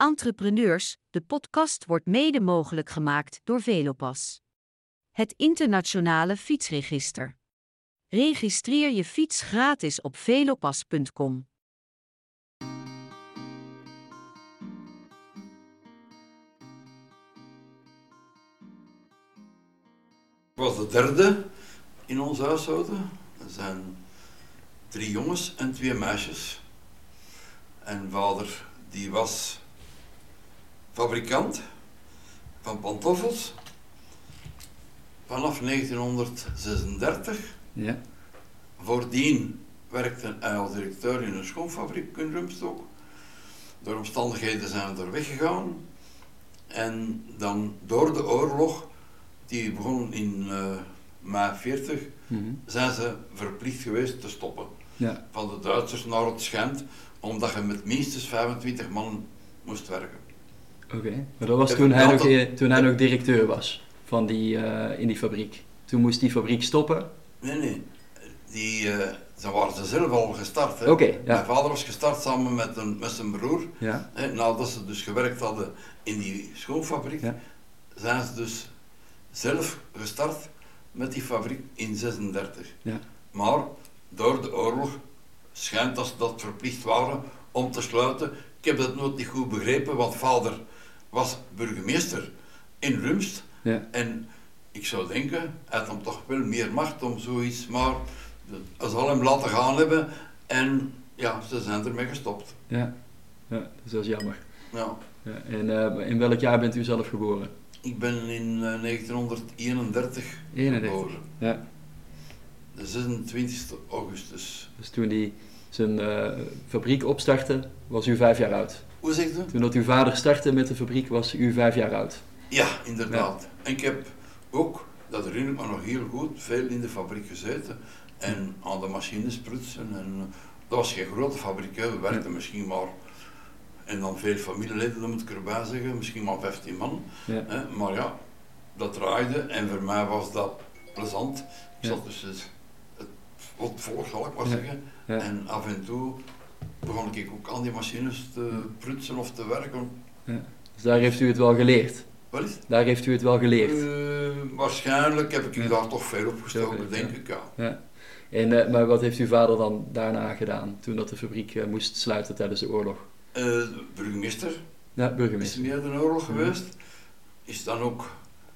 Entrepreneurs, de podcast wordt mede mogelijk gemaakt door Velopas. Het internationale fietsregister. Registreer je fiets gratis op velopas.com. Was de derde in ons huishouden. Er zijn drie jongens en twee meisjes. En vader die was fabrikant van pantoffels vanaf 1936. Ja. Voordien werkte hij als directeur in een schoonfabriek in Rumstok. Door omstandigheden zijn we er weggegaan. En dan door de oorlog, die begon in uh, mei 40, Mhm. zijn ze verplicht geweest te stoppen. Ja. Van de Duitsers naar het schijnt, omdat je met minstens 25 man moest werken. Oké. Maar dat was Ja, toen hij, nog, toen hij nog directeur was van die, eh, in die fabriek. Toen moest die fabriek stoppen. Nee, nee. Die, eh ze waren ze zelf al gestart. Hè. Ja. Mijn vader was gestart samen met, een, met zijn broer. Ja. Hè. Nadat ze dus gewerkt hadden in die schoonfabriek, Ja. zijn ze dus zelf gestart met die fabriek in 36. Ja. Maar door de oorlog schijnt dat ze dat verplicht waren om te sluiten. Ik heb dat nooit niet goed begrepen, want vader was burgemeester in Rumst. Ja. En ik zou denken, hij had dan toch wel meer macht om zoiets, maar hij zal hem laten gaan hebben. En ja, ze zijn ermee gestopt. Ja. Ja, dus dat is jammer. Ja. Ja. En eh, in welk jaar bent u zelf geboren? Ik ben in eh, 1931 31. geboren, Ja. de 26 augustus. Dus toen hij zijn eh, fabriek opstartte, was u vijf jaar oud. Hoe zegt u? Toen dat uw vader startte met de fabriek, was u vijf jaar oud. Ja, inderdaad. En ik heb ook, dat herinner ik me nog heel goed, veel in de fabriek gezeten en aan de machines prutsen. En, eh, dat was geen grote fabriek, hè. we werkten misschien maar, en dan veel familieleden, dat moet ik erbij zeggen, misschien maar 15 man. Ja. Hè. Maar ja, dat draaide en voor mij was dat plezant. Ik zat dus het, het volk, zal ik maar zeggen. En af en toe begon ik ook aan die machines te prutsen of te werken. Dus daar heeft u het wel geleerd. Wat is? Daar heeft u het wel geleerd. Eh, waarschijnlijk heb ik u Ja. daar toch veel op gestoken, denk ja. ik, ja. Ja. En, eh, maar wat heeft uw vader dan daarna gedaan, toen dat de fabriek eh, moest sluiten tijdens de oorlog? Burgemeester Ja, is burgemeester. meer de oorlog Ja. geweest. Is dan ook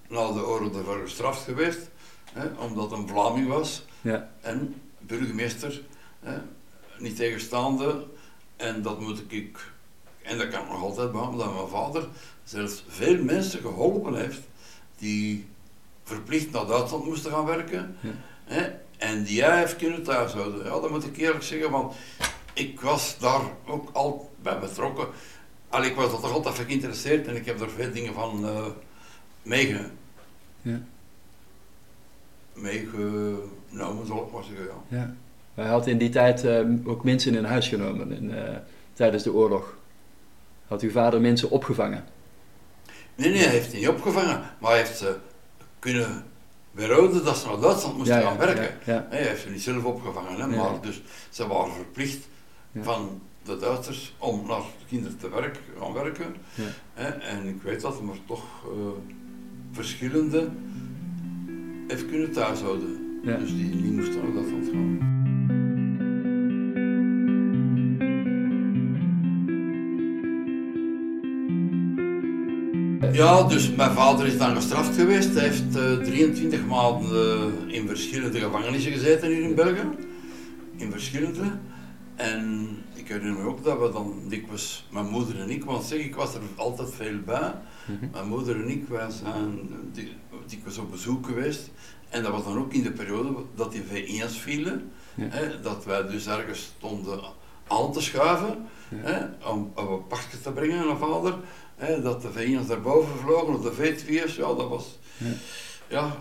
na de oorlog ervoor gestraft geweest, hè, omdat een Vlaming was. Ja. En burgemeester, hè, niet tegenstaande. En dat moet ik, en dat kan ik nog altijd behandelen, dat mijn vader zelfs veel mensen geholpen heeft die verplicht naar Duitsland moesten gaan werken. Ja. Hè, en die hij heeft kunnen thuishouden. Ja, dat moet ik eerlijk zeggen, want ik was daar ook al bij betrokken. Allee, ik was er toch altijd geïnteresseerd en ik heb er veel dingen van eh meege, Ja. meegenomen, zal ik maar zeggen. Ja. Ja. Hij had in die tijd eh, ook mensen in huis genomen in, eh, tijdens de oorlog. Had uw vader mensen opgevangen? Nee, nee, hij heeft niet opgevangen, maar hij heeft ze kunnen weerhouden dat ze naar Duitsland moesten gaan werken. Ja, ja. Nee, Hij heeft ze niet zelf opgevangen, hè, maar dus ze waren verplicht van de Duitsers om naar de kinderen te werk, gaan werken. Hè, en ik weet dat maar toch eh, verschillende heeft kunnen thuishouden. Dus die niet moesten naar Duitsland gaan. Ja, dus mijn vader is dan gestraft geweest. Hij heeft eh, 23 maanden in verschillende gevangenissen gezeten hier in België. In verschillende. En ik herinner me ook dat we dan dikwijls, mijn moeder en ik, want zeg, ik was er altijd veel bij. Mhm. Mijn moeder en ik, wij zijn di- dikwijls op bezoek geweest. En dat was dan ook in de periode dat die V1's vielen. Ja. Hè, dat wij dus ergens stonden aan te schuiven. Ja. Hè, om, om een te brengen aan mijn vader. Hè, dat de V1's daarboven vlogen, of de V2's. Ja, dat was... Ja. Ja,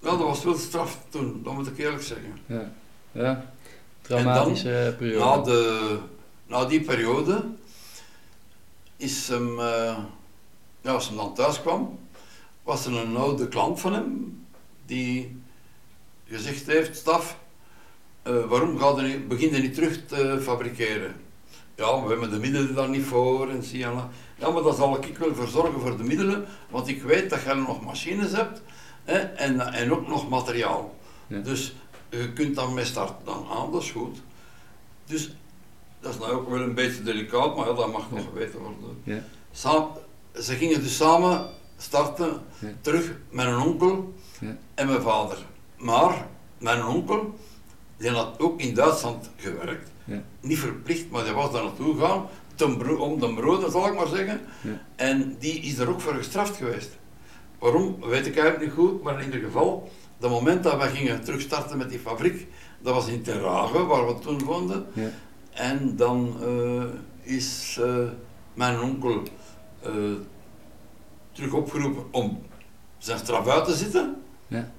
ja, dat was wel straf toen, dat moet ik eerlijk zeggen. Ja. ja. Traumatische periode. Na, de, na die periode is hem, eh, ja, als hij dan thuis kwam, was er een oude klant van hem die gezegd heeft, Staf, eh, waarom gaat niet, begin je niet terug te fabriceren? Ja, we hebben de middelen daar niet voor en zie je. Ja, maar dat zal ik wel voor zorgen voor de middelen, want ik weet dat je nog machines hebt hè, en, en ook nog materiaal. Ja. Dus je kunt daarmee starten dan aan, dat is goed. Dus dat is nou ook wel een beetje delicaat, maar ja, dat mag nog Ja. geweten worden. Ja. Ze gingen dus samen starten, terug met een onkel en mijn vader. Maar mijn onkel, die had ook in Duitsland gewerkt. Ja. Niet verplicht, maar die was daar naartoe gegaan, ten om de brood, zal ik maar zeggen. Ja. En die is er ook voor gestraft geweest. Waarom, weet ik eigenlijk niet goed, maar in ieder geval, het moment dat wij gingen terugstarten met die fabriek, dat was in Terrage, waar we toen woonden. Ja. En dan eh, is eh, mijn onkel eh, terug opgeroepen om zijn straf uit te zitten. Ja.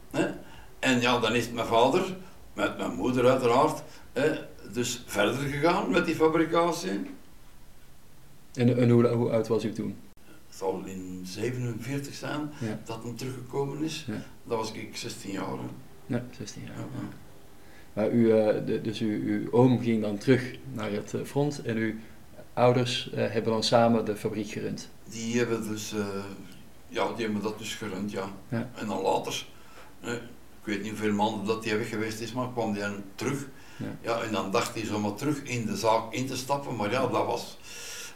En ja, dan is mijn vader, met mijn moeder uiteraard, dus verder gegaan met die fabricatie. En, en hoe, hoe oud was u toen? Het zal in 47 zijn Ja. dat hem teruggekomen is. Ja. Dat was ik 16 jaar. hè. Ja, 16 jaar. Ja. Maar u, eh, dus u, uw oom ging dan terug naar het eh, front en uw ouders eh, hebben dan samen de fabriek gerund. Die hebben dus, ja, die hebben dat dus gerund, ja. Ja. En dan later, ik weet niet hoeveel maanden dat hij weg geweest is, maar kwam hij terug. Ja. Ja, en dan dacht hij zomaar terug in de zaak in te stappen, maar ja, dat was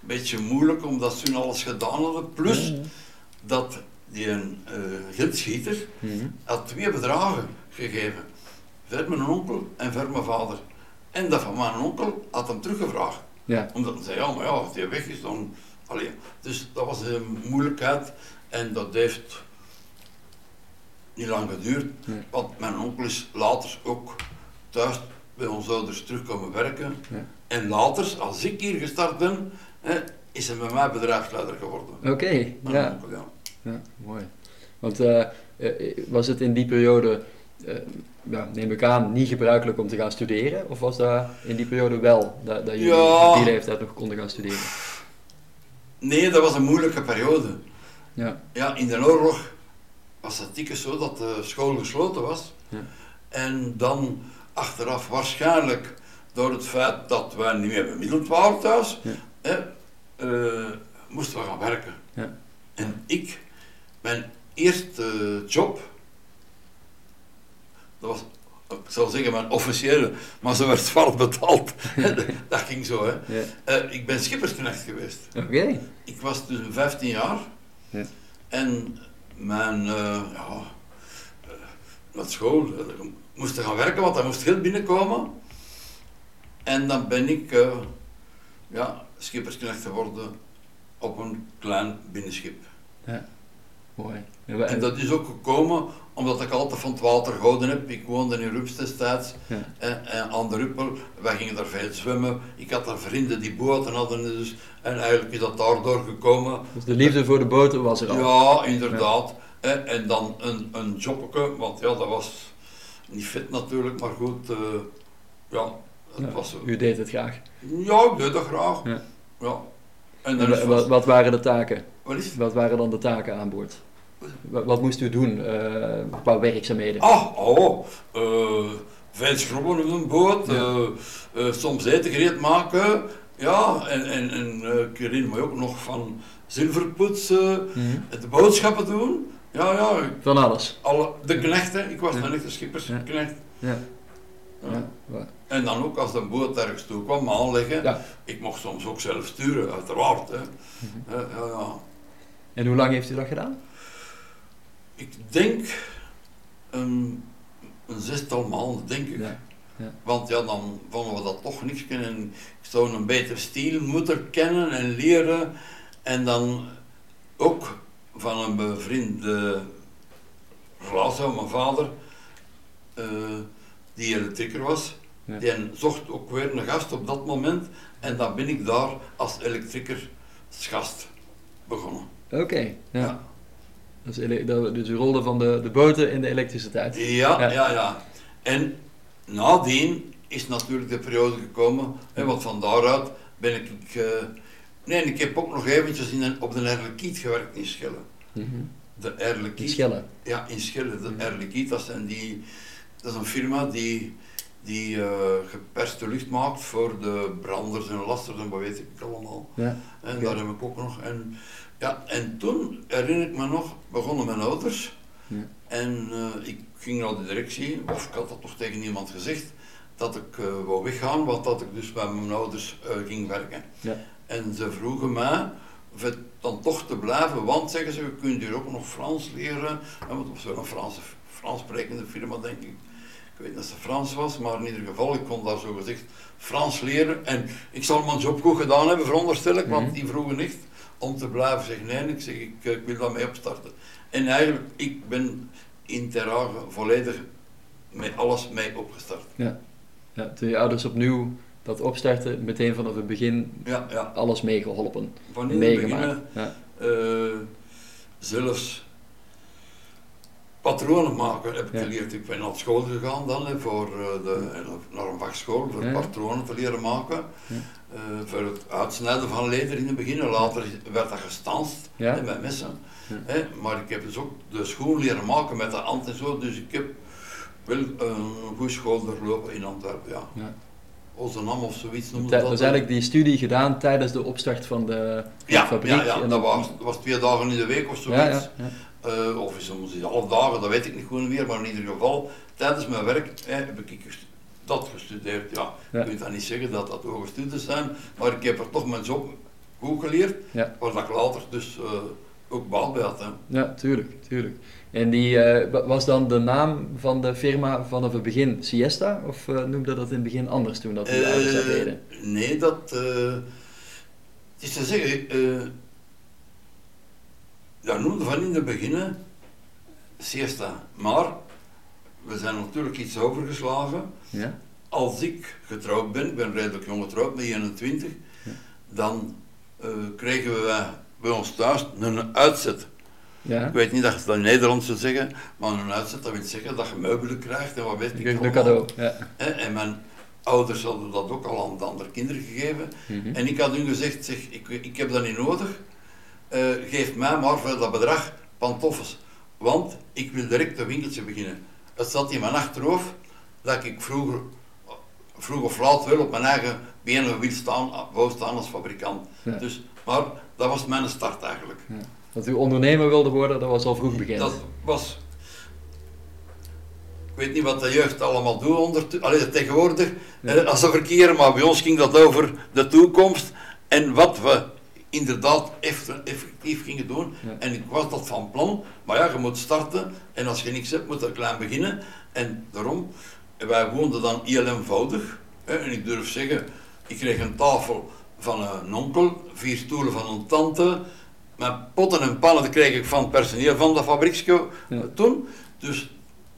een beetje moeilijk omdat ze toen alles gedaan hadden. Plus dat die een eh gildschieter Mhm. had twee bedragen gegeven. Voor mijn onkel en voor mijn vader. En dat van mijn onkel had hem teruggevraagd. Ja, Omdat hij zei, ja, maar ja, als hij weg is, dan... Allee, dus dat was een moeilijkheid en dat heeft niet lang geduurd. Nee. Want mijn onkel is later ook thuis bij onze ouders terugkomen werken. Ja. En later, als ik hier gestart ben, hè, is hij bij mij bedrijfsleider geworden. oké. Ja. onkel, ja. ja, mooi. Want eh, eh, was het in die periode, eh, ja, neem ik aan, niet gebruikelijk om te gaan studeren? Of was dat in die periode wel, dat, dat jullie Ja. op die leeftijd nog konden gaan studeren? Nee, dat was een moeilijke periode. Ja, Ja, in de oorlog was het dikwijls zo dat de school gesloten was. Ja. En dan achteraf waarschijnlijk door het feit dat wij niet meer bemiddeld waren thuis, Ja. hè, eh, moesten we gaan werken. Ja. En ik, mijn eerste job, dat was, ik zou zeggen mijn officiële, maar ze werd zwart betaald. dat ging zo, hè. ja. Eh, ik ben schippersknecht geweest. Oké. Ik was dus 15 jaar Ja. en mijn, eh, ja, naar school, eh, ik moest gaan werken, want er moest geld binnenkomen. En dan ben ik, eh, ja, schippersknecht geworden op een klein binnenschip. Mooi. Ja, En dat is ook gekomen omdat ik altijd van het water gehouden heb. Ik woonde in Rups destijds, Ja. en, en aan de Ruppel. Wij gingen daar veel zwemmen. Ik had daar vrienden die boten hadden. Dus, en eigenlijk is dat daardoor gekomen. Dus de liefde voor de boten was er al. Ja, inderdaad. En dan een, een jobbeke, want ja, dat was niet fit natuurlijk, maar goed. eh, ja, het Ja, was. U deed het graag. Ja, ik deed dat graag. Ja. Ja. En wat, wat waren de taken? wat is het? Wat waren dan de taken aan boord? Wat, wat moest u doen eh, qua werkzaamheden? Ah, oh, eh veel schrobben op een boot, soms eten gereed maken, ja, en, en, en ik herinner me ook nog van zilverpoetsen, Mhm. de boodschappen doen, ja, ja, ik- Van alles. alle, de knechten, ik was Ja. een echte schippersknecht. Ja. Ja. En dan ook als de boot ergens toe kwam aanleggen, Ja. ik mocht soms ook zelf sturen, uiteraard. Hè. Mhm. Ja, ja, ja. En hoe lang heeft u dat gedaan? Ik denk een, een zestal maanden, denk ik. Ja. Want ja, dan vonden we dat toch niks kennen. Ik zou een beter stil moeten kennen en leren. En dan ook van een bevriende glazen, mijn vader, eh, die elektrieker was. Ja. Die zocht ook weer een gast op dat moment. En dan ben ik daar als elektrieker als gast begonnen. Oké. ja. Ja. Dus, dus u rolde van de, de boten in de elektriciteit. Ja, Ja. ja, ja. En nadien is natuurlijk de periode gekomen, hè, want van daaruit ben ik... eh, nee, ik heb ook nog eventjes in een, op de Erlekiet gewerkt in Schelle. Mhm. De Die Erlekiet. schellen. Ja, in Schelle. De Mhm. Erlekiet, dat, zijn die, dat is een firma die, die eh, geperste lucht maakt voor de branders en lasters en wat weet ik allemaal. Ja. En daar heb ik ook nog. En, ja, en toen herinner ik me nog, begonnen mijn ouders. Ja. En eh, ik ging naar de directie, of ik had dat toch tegen iemand gezegd, dat ik eh wou weggaan, want dat ik dus bij mijn ouders ging werken. Ja. En ze vroegen mij of het dan toch te blijven, want zeggen ze, je kunt hier ook nog Frans leren. En want wel een Franse, Frans sprekende firma, denk ik. Ik weet niet of ze Frans was, maar in ieder geval, ik kon daar zo gezegd Frans leren. En ik zal mijn job goed gedaan hebben, veronderstel ik, want Mhm. die vroegen echt om te blijven. Zeg nee, ik zeg, ik, eh, ik wil daarmee opstarten. En eigenlijk, ik ben in Terrage volledig met alles mee opgestart. Ja, toen je ouders opnieuw dat opstarten, meteen vanaf het begin Ja, ja. alles meegeholpen, het meegemaakt. begin, Ja. eh, zelfs patronen maken heb ik geleerd. Ik ben naar school gegaan dan, voor, eh, de, naar een vakschool, voor patronen te leren maken. Eh, voor het uitsnijden van leder in het begin. Later werd dat gestanst met messen. Maar ik heb dus ook de schoen leren maken met de hand en zo. Dus ik heb wel een goede school doorlopen in Antwerpen. Ja. Ozanam of zoiets noemen Dat dat. eigenlijk die studie gedaan tijdens de opstart van de ja, fabriek. Ja, ja en dat was, twee dagen in de week of zoiets. ja. Eh, of soms is half dagen, dat weet ik niet goed meer, maar in ieder geval, tijdens mijn werk heb ik dat gestudeerd. Ja, ik wil dan niet zeggen dat dat hoge studies zijn, maar ik heb er toch mijn job goed geleerd, waar dat ik later dus eh, ook baat bij had. Hè. Ja, tuurlijk, tuurlijk. En die eh, wa- was dan de naam van de firma vanaf het begin Siesta? Of eh, noemde dat in het begin anders toen dat die ouders dat Eh, deden? nee, dat. het is te zeggen, dat noemde van in het begin siesta. Maar we zijn natuurlijk iets overgeslagen. Ja? Als ik getrouwd ben, ik ben redelijk jong getrouwd, met 21, Ja. dan kregen we bij ons thuis een uitzet. Ja? Ik weet niet dat je dat in Nederland zou zeggen, maar een uitzet dat wil zeggen dat je meubelen krijgt en wat weet ik Een allemaal. cadeau. Ja. En mijn ouders hadden dat ook al aan de andere kinderen gegeven. Mhm. En ik had hun gezegd, zeg, ik, ik heb dat niet nodig, Eh, geef mij maar voor dat bedrag pantoffels. Want ik wil direct een winkeltje beginnen. Het zat in mijn achterhoofd dat ik vroeger, vroeg of laat wel op mijn eigen benen wil staan, wou staan als fabrikant. Ja. Dus, maar dat was mijn start eigenlijk. Dat u ondernemer wilde worden, dat was al vroeg bekend. Dat was. Ik weet niet wat de jeugd allemaal doet onder, allee, tegenwoordig, Ja. als ze verkeren, maar bij ons ging dat over de toekomst en wat we inderdaad eff- effectief gingen doen. Ja. En ik was dat van plan, maar ja, je moet starten en als je niks hebt, moet je klein beginnen. En daarom, wij woonden dan heel eenvoudig. Hè, en ik durf zeggen, ik kreeg een tafel van een onkel, vier stoelen van een tante, met potten en pannen kreeg ik van het personeel van dat fabrieksje Ja. toen. Dus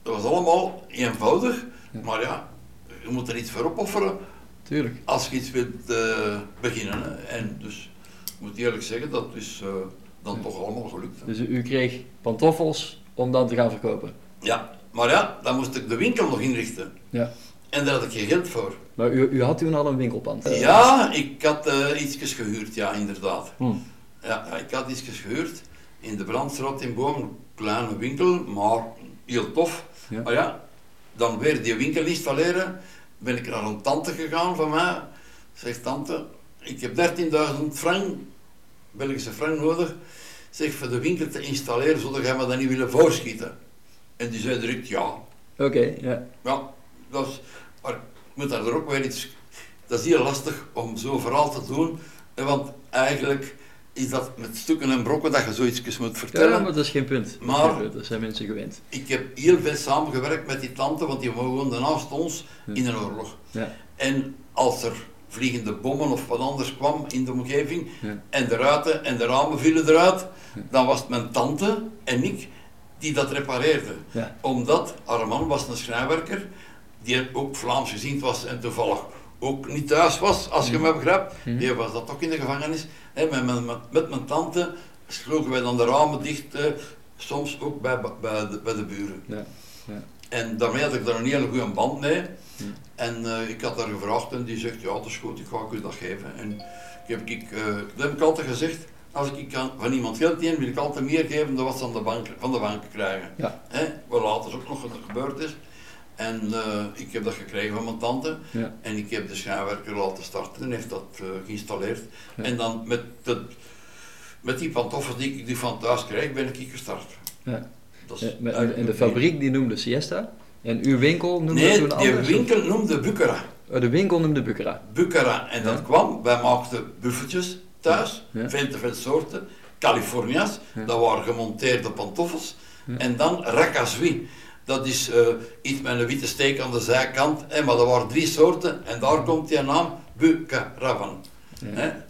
dat was allemaal eenvoudig. Ja. Maar ja, je moet er iets voor opofferen Tuurlijk. als je iets wilt eh, beginnen. hè. En dus, ik moet eerlijk zeggen, dat is eh, dan Ja. toch allemaal gelukt. hè. Dus u, kreeg pantoffels om dan te gaan verkopen. Ja, maar ja, dan moest ik de winkel nog inrichten. Ja. En daar had ik geen geld voor. Maar u, u had toen al een winkelpand. eh, Ja, ik had eh iets gehuurd, ja, inderdaad. hm. Ja, ik had iets gehuurd in de Brandstraat in Boom, een kleine winkel, maar heel tof. Ja. Maar ja, dan weer die winkel installeren, ben ik naar een tante gegaan van mij. Zegt tante, ik heb 13.000 frank, Belgische frank nodig, zeg voor de winkel te installeren, zodat jij me dat niet willen voorschieten. En die zei direct ja. Oké, ja. Ja, dat is, maar ik moet daar ook weer iets. Dat is heel lastig om zo'n verhaal te doen, want eigenlijk is dat met stukken en brokken dat je zoiets moet vertellen. Ja, maar dat is geen punt. Maar- Dat zijn mensen gewend. Ik heb heel veel samengewerkt met die tante, want die woonde naast ons Ja. in een oorlog. Ja. En als er vliegende bommen of wat anders kwam in de omgeving, Ja. en de ruiten en de ramen vielen eruit, dan was het mijn tante en ik die dat repareerden. Omdat haar man was een schrijnwerker, die ook Vlaams gezien was en toevallig ook niet thuis was, als je me begrijpt. Mhm. Die was dat ook in de gevangenis. Hè, met, met, met, met mijn tante sloegen wij dan de ramen dicht, eh, soms ook bij, bij, de, bij de buren. Ja. Ja. En daarmee had ik daar een hele goede band mee. En eh, ik had daar gevraagd en die zegt, ja dat is goed, ik ga u dat geven. En ik heb, ik, dat heb ik altijd gezegd, als ik kan, van iemand geld leen, wil ik altijd meer geven dan wat ze aan de bank, van de bank krijgen. Ja. Hè, wat later ook nog gebeurd is. En eh, ik heb dat gekregen van mijn tante. Ja. En ik heb de schijnwerker laten starten en heeft dat eh, geïnstalleerd. Ja. En dan met, het, met die pantoffels die ik die van thuis krijg, ben ik gestart. Ja. Dat is en de fabriek die noemde Siesta. En uw winkel noemde Nee, toen anders? winkel noemde Bucara. Oh, de winkel noemde Bucera. Bucara. En dat kwam, wij maakten buffeltjes thuis, Ja. veel te veel soorten. California's, dat waren gemonteerde pantoffels. En dan Racasui. Dat is eh, iets met een witte steek aan de zijkant. Hè, maar dat waren drie soorten en daar komt die naam Bucara van. Ja.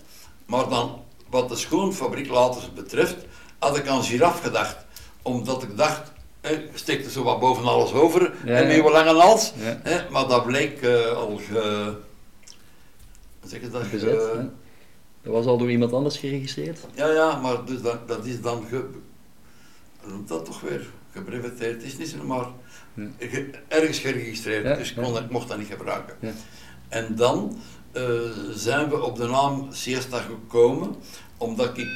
Maar dan, wat de schoenfabriek later betreft, had ik aan giraf gedacht. Omdat ik dacht, hè, steekt er zo wat boven alles over Ja, en je lange hals. Maar dat bleek eh, al ge... Zeg je dat? Bezet. Ge- hè? Dat was al door iemand anders geregistreerd. ja, ja, maar dus dat, dat is dan ge... Hoe noemt dat toch weer? Gebreveteerd. Het is niet zo, maar Ja. ge- ergens geregistreerd. Ja, dus ik, kon ik mocht dat niet gebruiken. Ja. En dan eh, zijn we op de naam Siesta gekomen, omdat ik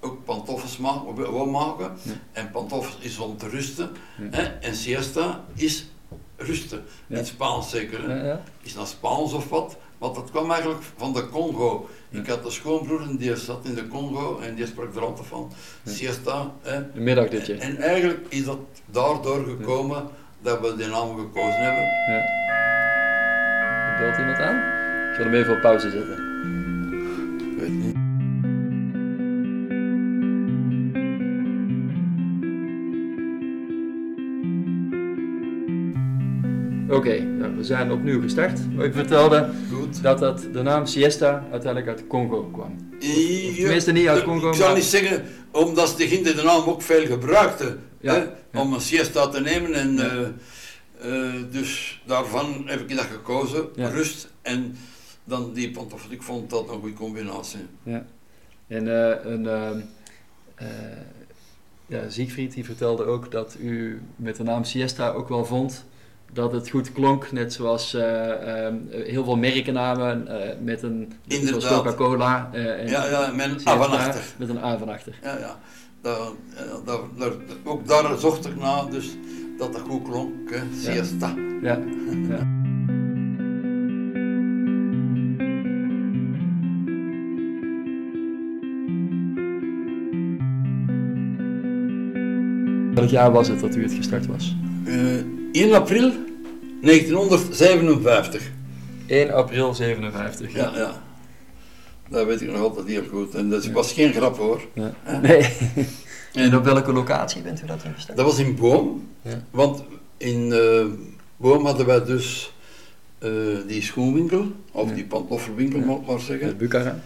ook pantoffels ma wou maken. Ja. En pantoffels is om te rusten. Ja. Hè? En siesta is rusten. In het Spaans zeker. Hè? Is dat Spaans of wat? Want dat kwam eigenlijk van de Congo. Ik had een schoonbroer en die zat in de Congo en die sprak er altijd van siesta. Hè. Een middagdutje. En eigenlijk is dat daardoor gekomen dat we die naam gekozen hebben. Ja. Belt iemand aan? Ik zal hem even op pauze zetten. Ik weet niet. Oké, nou, we zijn opnieuw gestart. Ik vertelde Goed. dat dat de naam Siesta uiteindelijk uit Congo kwam. Tenminste niet uit Congo, Ik zal maar- niet zeggen, omdat de Ginder de naam ook veel gebruikte. Ja, Hè. Om een siesta te nemen. En, eh, eh, dus daarvan heb ik dat gekozen. Rust en dan die pantoffel. Ik vond dat een goede combinatie. Ja. En eh, een, eh, ja, Siegfried die vertelde ook dat u met de naam Siesta ook wel vond dat het goed klonk, net zoals eh, ehm, heel veel merkennamen eh, met een. Coca-Cola en Ja, ja, met een A van achter. met een A van achter. Ja, ja. Daar, ja, daar, daar, ook daar zocht ik naar, dus dat dat goed klonk. Hè. Siesta. Ja. ja. Welk jaar was het dat u het gestart was? Eh, 1 april 1957. 1 april 57. Ja, ja. Dat weet ik nog altijd heel goed. En dat was geen grap hoor. Ja. Nee. En op welke locatie bent u dat gestart? Dat was in Boom. Ja. Want in eh, Boom hadden wij dus eh, die schoenwinkel, of Ja. die pantoffelwinkel moet ik maar zeggen. Bukhara.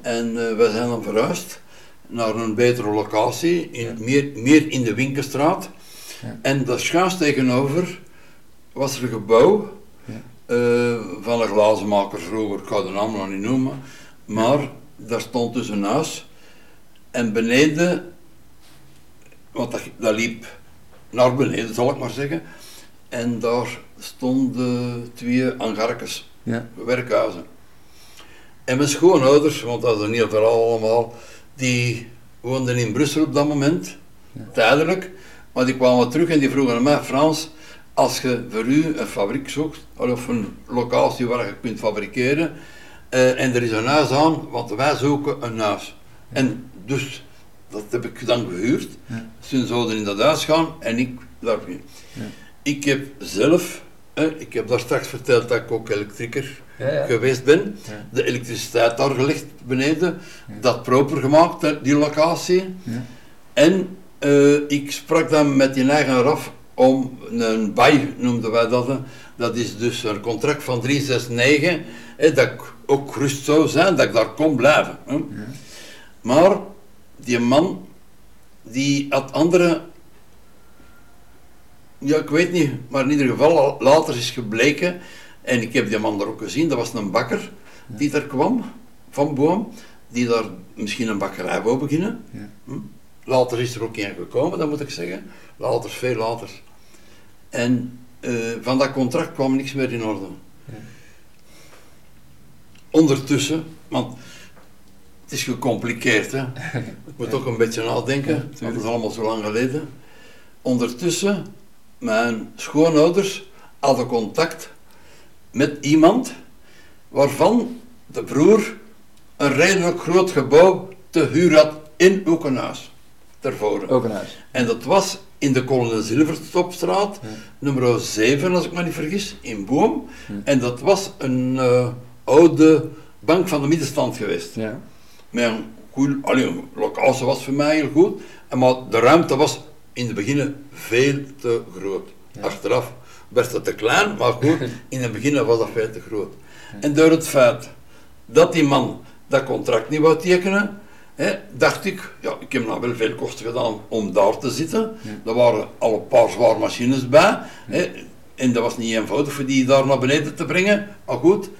En eh, wij zijn dan verhuisd naar een betere locatie, in, meer, meer in de Winkelstraat. Ja. En daar schuins tegenover was er een gebouw Ja. eh, van een glazenmaker vroeger, ik ga de naam nog niet noemen. Maar daar stond dus een huis. En beneden, want dat, dat liep naar beneden zal ik maar zeggen. En daar stonden twee hangarkens Ja. werkhuizen. En mijn schoonouders, want dat is een heel verhaal allemaal, die woonden in Brussel op dat moment, Ja. tijdelijk. Maar die kwamen terug en die vroegen mij, Frans, als je voor u een fabriek zoekt, of een locatie waar je kunt fabriceren, eh, en er is een huis aan, want wij zoeken een huis. En dus, dat heb ik dan gehuurd. Ja. Ze zouden in dat huis gaan en ik daar ging. Ja. Ik heb zelf, eh, ik heb daar straks verteld dat ik ook ja. geweest ben. De elektriciteit daar gelegd beneden, dat proper gemaakt, hè, die locatie. Ja. En eh, ik sprak dan met die eigen raf om een bij, noemden wij dat. Dat is dus een contract van 369, hè, dat ik ook gerust zou zijn, dat ik daar kon blijven. Hè. Maar die man, die had andere ja, ik weet niet, maar in ieder geval al- later is gebleken, en ik heb die man daar ook gezien, dat was een bakker die daar kwam, van Boom, die daar misschien een bakkerij wou beginnen. Ja. Hm? Later is er ook een gekomen, dat moet ik zeggen. Later, veel later. En eh, van dat contract kwam niks meer in orde. Ja. Ondertussen, want het is gecompliceerd, hè. Ik moet ook een beetje nadenken, Ja, want het is allemaal zo lang geleden. Ondertussen mijn schoonouders hadden contact met iemand waarvan de broer een redelijk groot gebouw te huur had in Oekenhuis. Tervoren. Ook een huis. En dat was in de Kolonel Zilverstopstraat, Ja. nummer 7 als ik me niet vergis, in Boom. Ja. En dat was een eh, oude bank van de middenstand geweest. Ja. Met een cool, allee, een lokaal was voor mij heel goed. Maar de ruimte was in het begin veel te groot. Ja. Achteraf werd het te klein, maar goed, in het begin was dat veel te groot. En door het feit dat die man dat contract niet wou tekenen, dacht ik, ja, ik heb nou wel veel kosten gedaan om daar te zitten. Ja. Er waren al een paar zwaar machines bij. En dat was niet eenvoudig voor die daar naar beneden te brengen. Maar goed,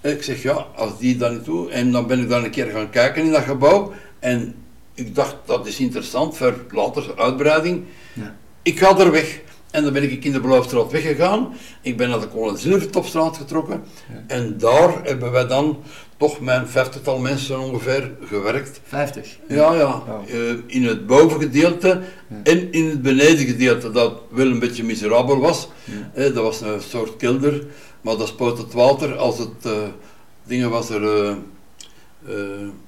ik zeg ja, als die dat niet doen. En dan ben ik dan een keer gaan kijken in dat gebouw. En ik dacht, dat is interessant voor later uitbreiding. Ja. Ik ga er weg. En dan ben ik in de Blauwstraat weggegaan. Ik ben naar de Kolen Zilvertopstraat getrokken. Ja. En daar hebben wij dan toch mijn vijftigtal mensen ongeveer gewerkt. 50. Ja, ja. Oh. Eh, in het bovengedeelte Ja. en in het benedengedeelte, dat wel een beetje miserabel was. Ja. Eh, dat was een soort kelder, maar dat spoot het water als het eh, dingen was er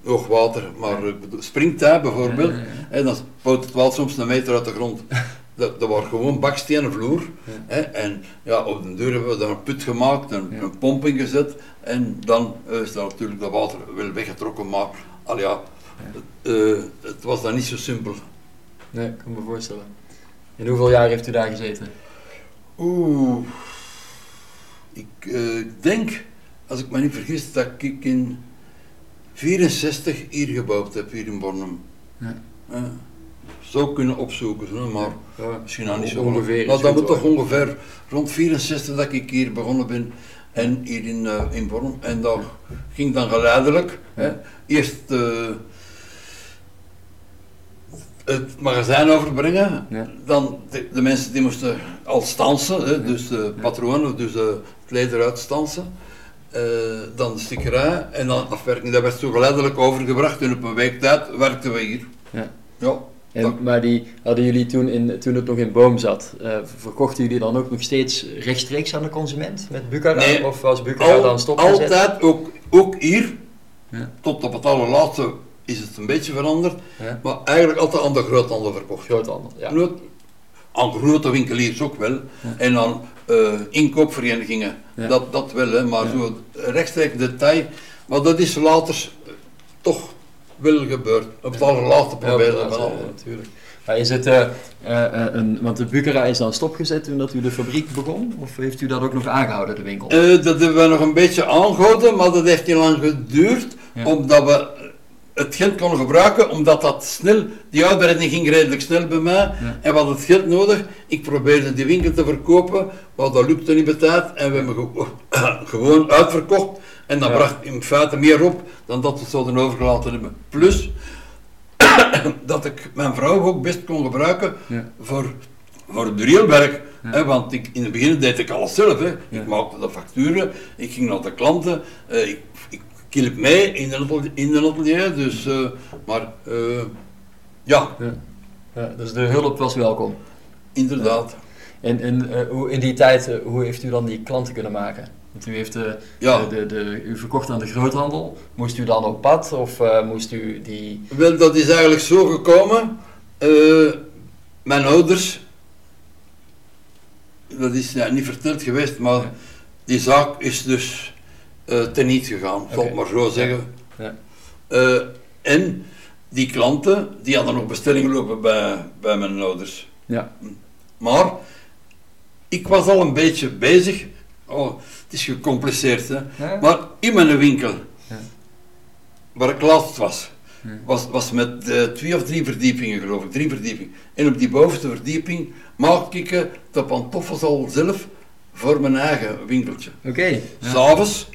hoogwater, maar springtij bijvoorbeeld. En dan spoot het water soms een meter uit de grond. Dat, dat was gewoon bakstenen vloer. Ja. Hè, en ja, op de deur hebben we daar een put gemaakt, een, Ja. een pomp ingezet. En dan eh, is daar natuurlijk dat water wel weggetrokken. Maar al ja, het, eh, het was dan niet zo simpel. Nee, ik kan me voorstellen. In hoeveel jaar heeft u daar gezeten? Oeh, ik eh, denk, als ik me niet vergis, dat ik in 64 hier gebouwd heb, hier in Bornem. Ja. Zou kunnen opzoeken, maar Ja. misschien nog niet zo Ongeveer is Nou, dat moet toch ongeveer rond 64 dat ik hier begonnen ben. En hier in, eh in Bornem. En dat ging dan geleidelijk. Hè. Eerst eh, het magazijn overbrengen. Ja. Dan de, de mensen die moesten al stansen, hè, dus de patronen, dus eh, het leder uitstansen. Eh, dan de stickerij en dan afwerking. Dat werd zo geleidelijk overgebracht en op een week tijd werkten we hier. Ja. Ja. En, maar die hadden jullie toen, in, toen het nog in boom zat, eh, verkochten jullie dan ook nog steeds rechtstreeks aan de consument met Bucara? Nee. Of was Bucara Al- dan stopgezet? Altijd, ook, ook hier, Ja. tot op het allerlaatste is het een beetje veranderd, Ja. maar eigenlijk altijd aan de groothandel verkocht. Groothandel, ja. Groot- aan grote winkeliers ook wel, Ja. en aan eh, inkoopverenigingen, dat, dat wel, hè, maar zo rechtstreeks detail, maar dat is later toch wel gebeurd, op het allerlaatste Ja, proberen eh, natuurlijk. Maar is het, eh, eh, eh, een, want de Bucara is dan stopgezet toen dat u de fabriek begon? Of heeft u dat ook nog aangehouden, de winkel? Dat hebben we nog een beetje aangehouden, maar dat heeft niet lang geduurd, Ja. omdat we het geld konden gebruiken, omdat dat snel, die uitbreiding ging redelijk snel bij mij, Ja. en we hadden het geld nodig. Ik probeerde die winkel te verkopen, maar dat lukte niet tijd, en we hebben ge- gewoon uitverkocht, en dat Ja. bracht in feite meer op dan dat we het zouden overgelaten hebben. Plus, dat ik mijn vrouw ook best kon gebruiken Ja. voor, voor het reelwerk. Ja. Hè, want ik, in het begin deed ik alles zelf. Hè. Ik maakte de facturen, ik ging naar de klanten, eh, ik, ik hielp mee in de atelier, in de atelier dus, eh, maar eh, ja, Ja. Ja, dus de hulp was welkom. inderdaad. En, en in die tijd, hoe heeft u dan die klanten kunnen maken? Want u, heeft, eh, Ja. de, de, de, u verkocht aan de groothandel. Moest u dan op pad of eh, moest u die... Wel, dat is eigenlijk zo gekomen. Eh, mijn ouders, dat is ja, niet verteld geweest, maar Ja. die zaak is dus eh teniet gegaan, zal ik maar zo zeggen. Ja. En die klanten, die hadden nog bestellingen lopen bij, bij mijn ouders. Ja. Maar ik was al een beetje bezig. Oh, het is gecompliceerd, hè. Ja? Maar in mijn winkel, Ja. waar ik laatst was, was, was met eh, twee of drie verdiepingen, geloof ik. Drie verdiepingen. En op die bovenste verdieping maakte ik eh, de pantoffels al zelf voor mijn eigen winkeltje. Oké. Ja. S'avonds,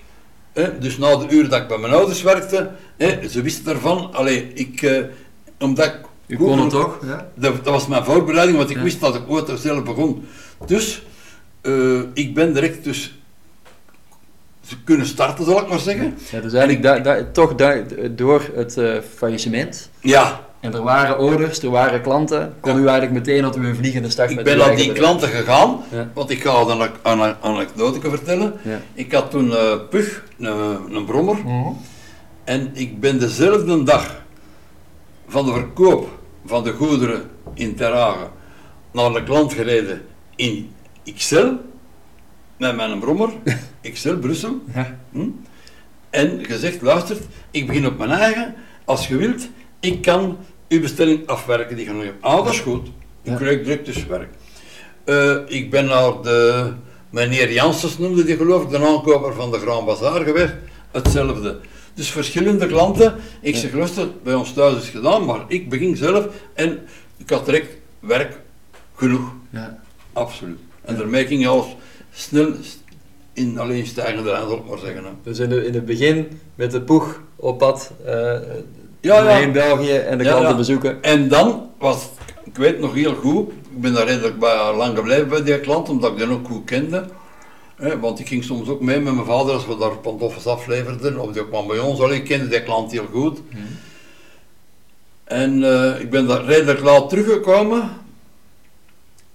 hè, dus na de uren dat ik bij mijn ouders werkte, hè, ze wisten ervan. Allee, ik, eh, omdat ik U kon het toch? Ja? dat, dat was mijn voorbereiding, want ik Ja. wist dat ik ooit er zelf begon. Dus, eh, ik ben direct dus kunnen starten, zal ik maar zeggen. Ja, dus eigenlijk da- da- toch da- door het eh, faillissement. Ja, En er waren orders, er waren klanten. Kon u eigenlijk meteen dat u een vliegende start ik met ben naar die bedrijf. klanten gegaan, Ja. want ik ga een an- an- anekdote vertellen. Ja. Ik had toen eh Pug, een, een brommer, Mhm. en ik ben dezelfde dag van de verkoop van de goederen in Terhagen naar de klant gereden in XL, met mijn brommer, XL Brussel. Ja. Hm? En gezegd, luister, ik begin op mijn eigen, als je wilt, ik kan uw bestelling afwerken die je nog hebt. Ah, dat is goed. Ik krijg direct dus werk. Eh, ik ben naar de, meneer Janssens noemde die geloof ik, de aankoper van de Grand Bazaar geweest. Hetzelfde. Dus verschillende klanten. Ik zeg, luister, bij ons thuis is gedaan, maar ik begin zelf en ik had direct werk genoeg. Ja. Absoluut. En daarmee ging alles snel in alleen stijgende lijn, zal ik maar zeggen. Hè. Dus in, de, in het begin met de poeg op pad eh Ja, ja. in België en de Ja, klanten bezoeken. En dan was, ik weet nog heel goed, ik ben daar redelijk bij, lang gebleven bij die klant, omdat ik die ook goed kende. Hè, want ik ging soms ook mee met mijn vader als we daar pantoffels afleverden, of die kwam bij ons. Allee, ik kende die klant heel goed. En eh, ik ben daar redelijk laat teruggekomen.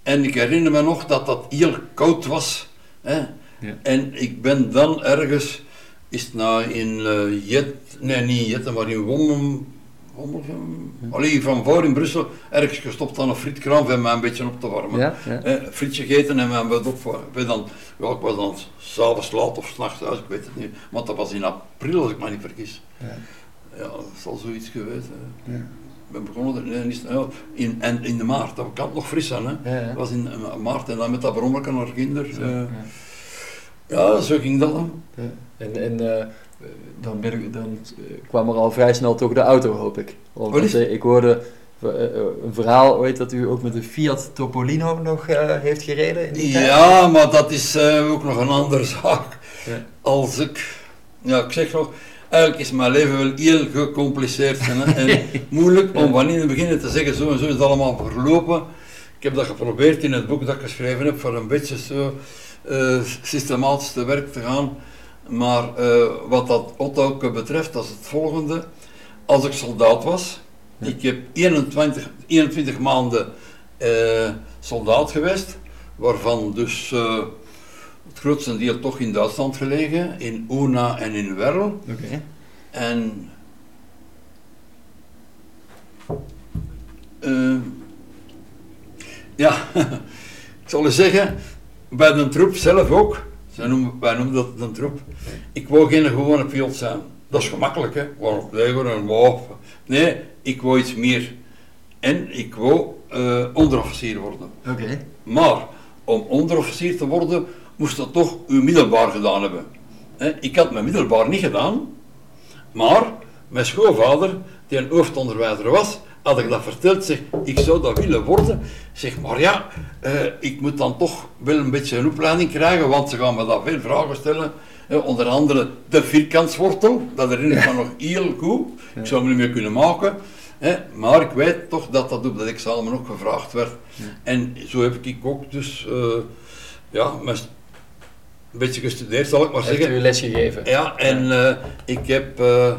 En ik herinner me nog dat dat heel koud was. Hè. Ja. En ik ben dan ergens, is het nou in eh, Jet, nee niet in Jetten, maar in Wommel, Wommelgem, allee, van voor in Brussel, ergens gestopt aan een frietkraam om mij een beetje op te warmen. Ja, ja. Eh, frietje gegeten en mijn bed op. dan, ja, ik was dan s'avonds laat of s'nachts thuis, ik weet het niet. Want dat was in april, als ik me niet vergis. Ja. Ja, dat zal zoiets geweest zijn. Ben begonnen, er- niet, ja, in, en in de maart, dat kan het nog fris zijn. Hè. Ja, ja. Dat was in eh, maart en dan met dat brommerke naar kinder. Eh, ja. ja, zo ging dat dan. En, en eh, dan, ben ik, dan eh, kwam er al vrij snel toch de auto, hoop ik. Eh, ik hoorde eh, eh, een verhaal ooit dat u ook met een Fiat Topolino nog eh, heeft gereden in die tijd. Ja, maar dat is eh, ook nog een andere zaak. Als ik, ja, ik zeg nog, eigenlijk is mijn leven wel heel gecompliceerd hè, en moeilijk om van in het begin te zeggen, zo en zo is het allemaal verlopen. Ik heb dat geprobeerd in het boek dat ik geschreven heb, voor een beetje zo eh, systematisch te werk te gaan. Maar eh, wat dat Otto betreft, dat is het volgende. Als ik soldaat was, Ja. ik heb 21, 21 maanden eh, soldaat geweest, waarvan dus het grootste deel toch in Duitsland gelegen, in Una en in Werl. Oké. En eh, ja, ik zal u zeggen, bij de troep zelf ook, zij noemen, wij noemen dat een troep, ik wou geen gewone piloot zijn. Dat is gemakkelijk, hè? Op leger en wapen. Nee, ik wou iets meer. En ik wou eh, onderofficier worden. Oké. Maar om onderofficier te worden, moest dat toch uw middelbaar gedaan hebben. Ik had mijn middelbaar niet gedaan, maar mijn schoonvader, die een hoofdonderwijzer was, had ik dat verteld, zeg, ik zou dat willen worden. Zeg, maar ja, eh, ik moet dan toch wel een beetje een opleiding krijgen, want ze gaan me daar veel vragen stellen. Hè, onder andere de vierkantswortel, dat herinner ik me nog heel goed. Ik zou me niet meer kunnen maken. Maar ik weet toch dat dat op dat examen ook gevraagd werd. En zo heb ik ook dus eh, ja, mijn een beetje gestudeerd, zal ik maar Heeft zeggen. u les gegeven? Ja, en eh, ik heb, eh,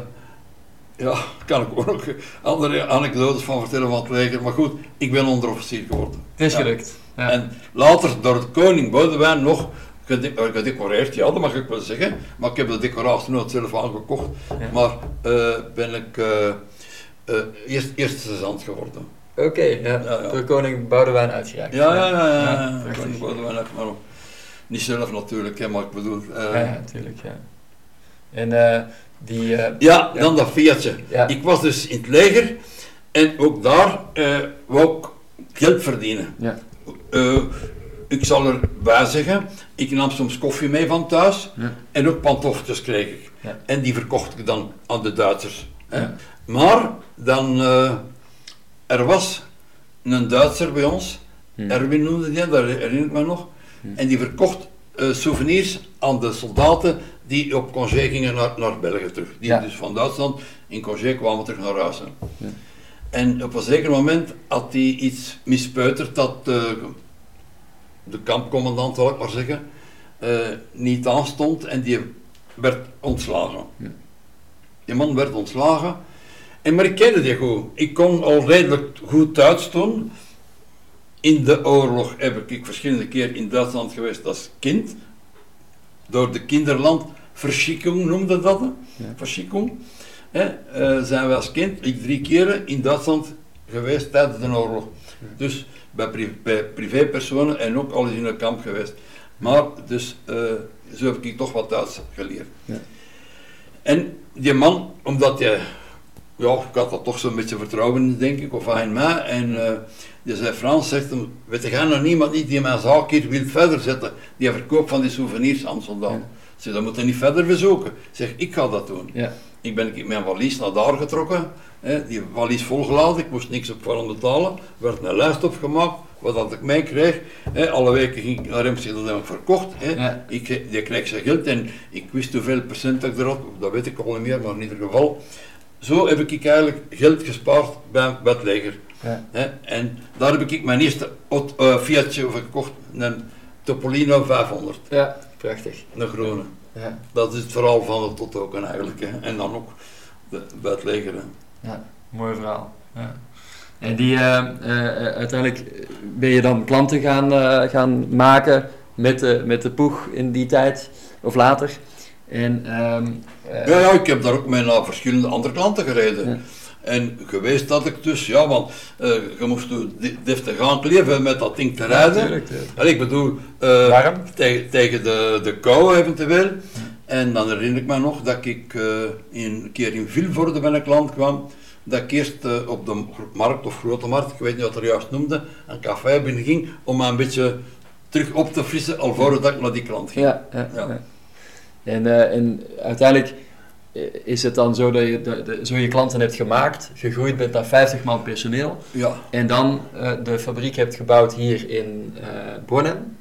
ja, kan ik ook andere anekdotes van vertellen van het leger, maar goed, ik ben onderofficier geworden. Is Ja. gelukt. Ja. En later door koning Boudewijn nog eh, gedecoreerd, ja, dat mag ik wel zeggen, maar ik heb de decoratie nooit zelf aangekocht, maar ben ik eerst, eerste sergeant geworden. Oké, ja. Ja, ja. door koning Boudewijn uitgereikt. Ja, ja, ja, ja, Ja, koning Boudewijn maar niet zelf natuurlijk, hè, maar ik bedoel, eh, Ja, natuurlijk, ja. En eh, die... eh, Ja, dan dat Fiatje. Ja. Ik was dus in het leger en ook daar wou ik geld verdienen. Ja. Ik zal erbij zeggen, ik nam soms koffie mee van thuis Ja. en ook pantoffeltjes kreeg ik. Ja. En die verkocht ik dan aan de Duitsers. Hè. Maar dan, er was een Duitser bij ons, Hm. Erwin noemde die, dat herinner ik me nog. En die verkocht eh, souvenirs aan de soldaten die op congé gingen naar, naar België terug. Die Ja. dus van Duitsland in congé kwamen terug naar huis. Ja. En op een zeker moment had hij iets mispeuterd dat eh, de kampcommandant, zal ik maar zeggen, eh, niet aanstond. En die werd ontslagen. Ja. Die man werd ontslagen. En, maar ik kende die goed. Ik kon al redelijk goed Duits toen. In de oorlog heb ik verschillende keer in Duitsland geweest als kind. Door de kinderland Verschikkung noemde dat. Ja. Verschikkung. Hè, eh, zijn we als kind, ik drie keren in Duitsland geweest tijdens de oorlog. Dus bij, pri- bij privépersonen en ook al eens in een kamp geweest. Maar dus eh, zo heb ik toch wat Duits geleerd. Ja. En die man, omdat hij, ja, ik had dat toch zo'n beetje vertrouwen in, denk ik, of hij in mij. En eh, die zei, Frans, zegt hem, weet je nog niemand niet die mijn zaak hier wil verder zetten, die verkoopt van die souvenirs aan soldaten. Ja. Zei, dat moet je niet verder verzoeken. Zeg, ik ga dat doen. Ja. Ik ben met mijn valies naar daar getrokken, hè, die valies volgeladen, ik moest niks op voor betalen, er werd een lijst opgemaakt, wat dat ik mee kreeg. Hè, alle weken ging ik naar hem, dat heb ik verkocht. Hè. Ja. Ik, die kreeg zijn geld en ik wist hoeveel procent ik erop, dat weet ik al niet meer, maar in ieder geval. Zo heb ik eigenlijk geld gespaard bij, bij het leger. Ja. En daar heb ik mijn eerste eh, Fiatje gekocht, een Topolino 500, ja, prachtig. een groene. Ja. Dat is het verhaal van het tot ook eigenlijk. Hè. En dan ook de, bij het leger. Hè. Ja, mooi verhaal. Ja. En die, eh, eh, uiteindelijk ben je dan klanten gaan, eh, gaan maken met de, met de poeg in die tijd, of later. En, ehm, eh, Ja, ja, ik heb daar ook mee naar verschillende andere klanten gereden. Ja. En geweest dat ik dus, ja, want eh, je moest deftig aankleven met dat ding te rijden. tuurlijk, tuurlijk. En ik bedoel, eh, Warm. tegen, tegen de, de kou eventueel. En dan herinner ik me nog dat ik eh, in, een keer in Vilvoorde bij een klant kwam. Dat ik eerst op de markt of grote markt, ik weet niet wat er juist noemde, een café binnen ging om me een beetje terug op te frissen alvorens dat ik naar die klant ging. Ja, ja, Ja. ja. En, eh, en uiteindelijk is het dan zo dat je de, de- zo je klanten hebt gemaakt, gegroeid bent naar 50 man personeel. Ja, En dan eh, de fabriek hebt gebouwd hier in eh Bornem.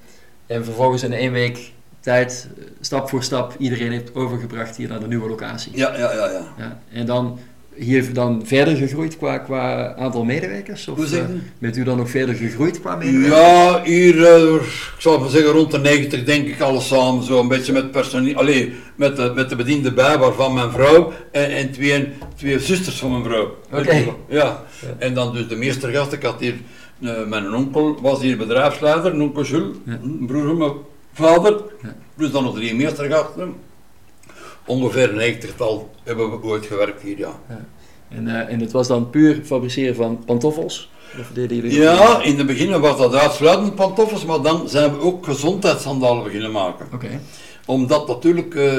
En vervolgens in één week tijd, eh, stap voor stap, iedereen heeft overgebracht hier naar de nieuwe locatie. ja, ja, ja. ja. Ja, en dan hier dan verder gegroeid qua, qua aantal medewerkers? Of eh, bent u dan nog verder gegroeid qua medewerkers? Ja, hier, eh, ik zal maar zeggen, rond de 90 denk ik alles samen, zo een beetje met personeel, alleen met de, met de bediende bij, waarvan mijn vrouw en, en twee, twee zusters van mijn vrouw. Oké. Ja. Ja. en dan dus de meeste gasten, ik had hier, eh, mijn onkel was hier bedrijfsleider, een onkel Jules, Ja. broer van mijn vader, Ja. plus dan nog drie meestergasten. Ongeveer een negentigtal hebben we ooit gewerkt hier, ja. En, eh, en het was dan puur fabriceren van pantoffels? Of deden jullie Ja, in het begin was dat uitsluitend pantoffels, maar dan zijn we ook gezondheidssandalen beginnen maken. Oké. Omdat natuurlijk eh,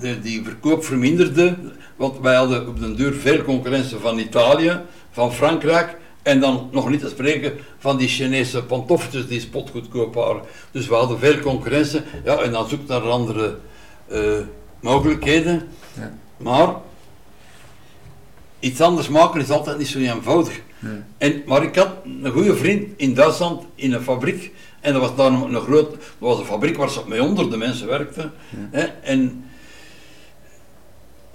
de, die verkoop verminderde, want wij hadden op den duur veel concurrentie van Italië, van Frankrijk en dan nog niet te spreken van die Chinese pantoffeltjes die spotgoedkoop waren. Dus we hadden veel concurrentie, ja, en dan zoek naar andere eh, mogelijkheden. Ja. Maar iets anders maken is altijd niet zo eenvoudig. Nee. En, maar ik had een goede vriend in Duitsland in een fabriek. En dat was daar een, een groot, dat was een fabriek waar ze met honderden mensen werkten. Hè, en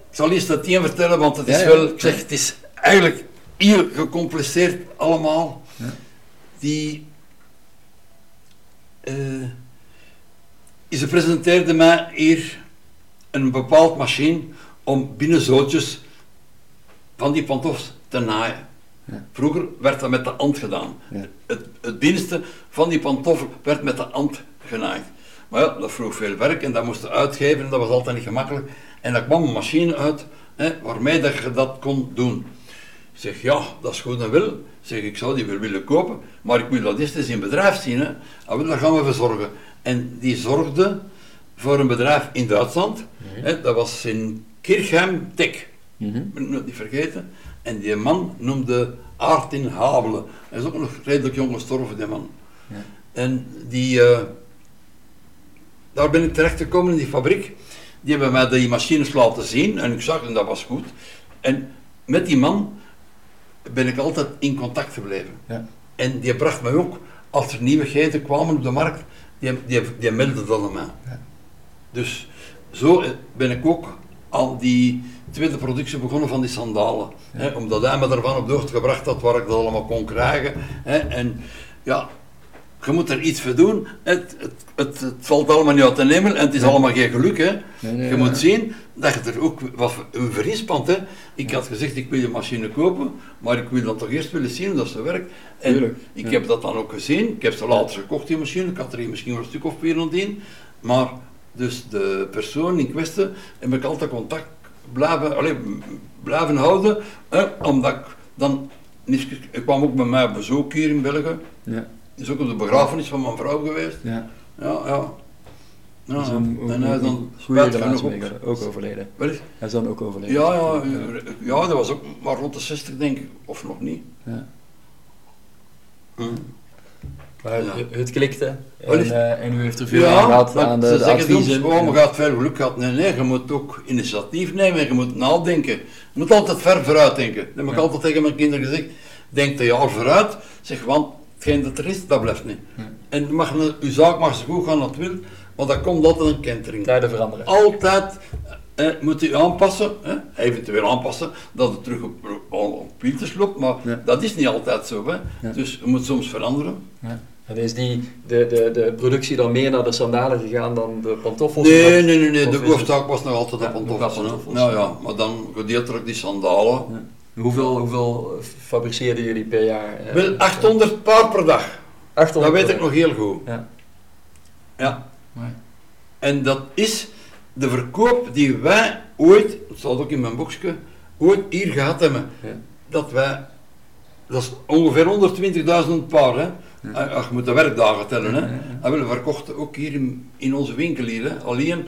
ik zal eerst dat een vertellen, want het is Ja, ja. wel, ik zeg, het is eigenlijk heel gecompliceerd allemaal. Ja. Die, eh, ze presenteerde mij hier een bepaald machine om binnenzootjes van die pantoffels te naaien. Ja. Vroeger werd dat met de hand gedaan. Ja. Het, het binnenste van die pantoffel werd met de hand genaaid. Maar ja, dat vroeg veel werk en dat moesten uitgeven en dat was altijd niet gemakkelijk. En daar kwam een machine uit hè, waarmee dat je dat kon doen. Ik zeg, ja, dat is goed en wel. Ik zeg, ik zou die wel willen kopen, maar ik wil dat eerst eens in bedrijf zien. Hè. Ah, daar gaan we voor zorgen. En die zorgde voor een bedrijf in Duitsland. Hè, dat was in Kirchheim Tech. Mhm. Ik ben het niet vergeten. En die man noemde Aartin Habelen. Hij is ook nog redelijk jong gestorven, die man. Ja. En die, eh, daar ben ik terecht gekomen in die fabriek. Die hebben mij die machines laten zien en ik zag en dat was goed. En met die man ben ik altijd in contact gebleven. Ja. En die bracht mij ook, als er nieuwigheden kwamen op de markt, die, die, die meldde dat aan mij. Ja. Dus zo eh, ben ik ook aan die tweede productie begonnen van die sandalen. Hè, omdat hij me ervan op de hoogte gebracht had waar ik dat allemaal kon krijgen. Hè, en ja, je moet er iets voor doen. Het, het, het, het valt allemaal niet uit de hemel en het is allemaal geen geluk. Hè. Nee, nee, je moet zien dat je er ook wat een verrispant. Hè. Ik had gezegd, ik wil je machine kopen, maar ik wil dan toch eerst willen zien dat ze werkt. En Tuurlijk, ik ja. heb dat dan ook gezien. Ik heb ze later gekocht, die machine. Ik had er hier misschien wel een stuk of 410. Maar dus de persoon in kwestie heb ik altijd contact blijven, allee, blijven houden. Hè, omdat ik dan... Ik kwam ook bij mij op bezoek hier in België. Ja, Is ook op de begrafenis van mijn vrouw geweest. ja. Ja, ja. En hij is dan spijtig genoeg ook. ook overleden. Wel Hij is dan ook overleden. Ja, ja, ja, dat was ook maar rond de 60 denk ik, of nog niet. Ja. Hm. Maar Ja. het- klikte en, eh, en u heeft er veel aan gehad aan ze de, de zeggen adviezen. gewoon, je gaat veel geluk gehad. Nee, nee, je moet ook initiatief nemen, je moet nadenken. Je moet altijd ver vooruit denken. Dat heb ik Ja. altijd tegen mijn kinderen gezegd. Denk een jaar vooruit, zeg, want hetgeen dat er is, dat blijft niet. Ja. En mag, uw zaak mag zo goed gaan als het wil, maar dat komt altijd een kentering. Tijden veranderen. Altijd eh, moet u aanpassen, hè? eventueel aanpassen, dat het terug op, op, op wieltjes loopt, maar Ja. dat is niet altijd zo. Hè? Ja. Dus je moet soms veranderen. Ja. En is die, de, de, de productie dan meer naar de sandalen gegaan dan de pantoffels? Nee, nee, nee, de hoofdzaak was nog altijd de pantoffels. Nou ja, maar dan gedeeltelijk die sandalen. Hoeveel, hoeveel fabriceerden jullie per jaar? eh? Wel 800 paar per dag. 800 Dat weet ik nog heel goed. Ja. Ja. En dat is de verkoop die wij ooit, dat staat ook in mijn boekje, ooit hier gehad hebben. Ja. Dat wij, dat is ongeveer 120.000 paar, hè. Ja. Ah, je moet de werkdagen tellen, hè. En we verkochten ook hier in, in onze winkel hier, hè, alleen.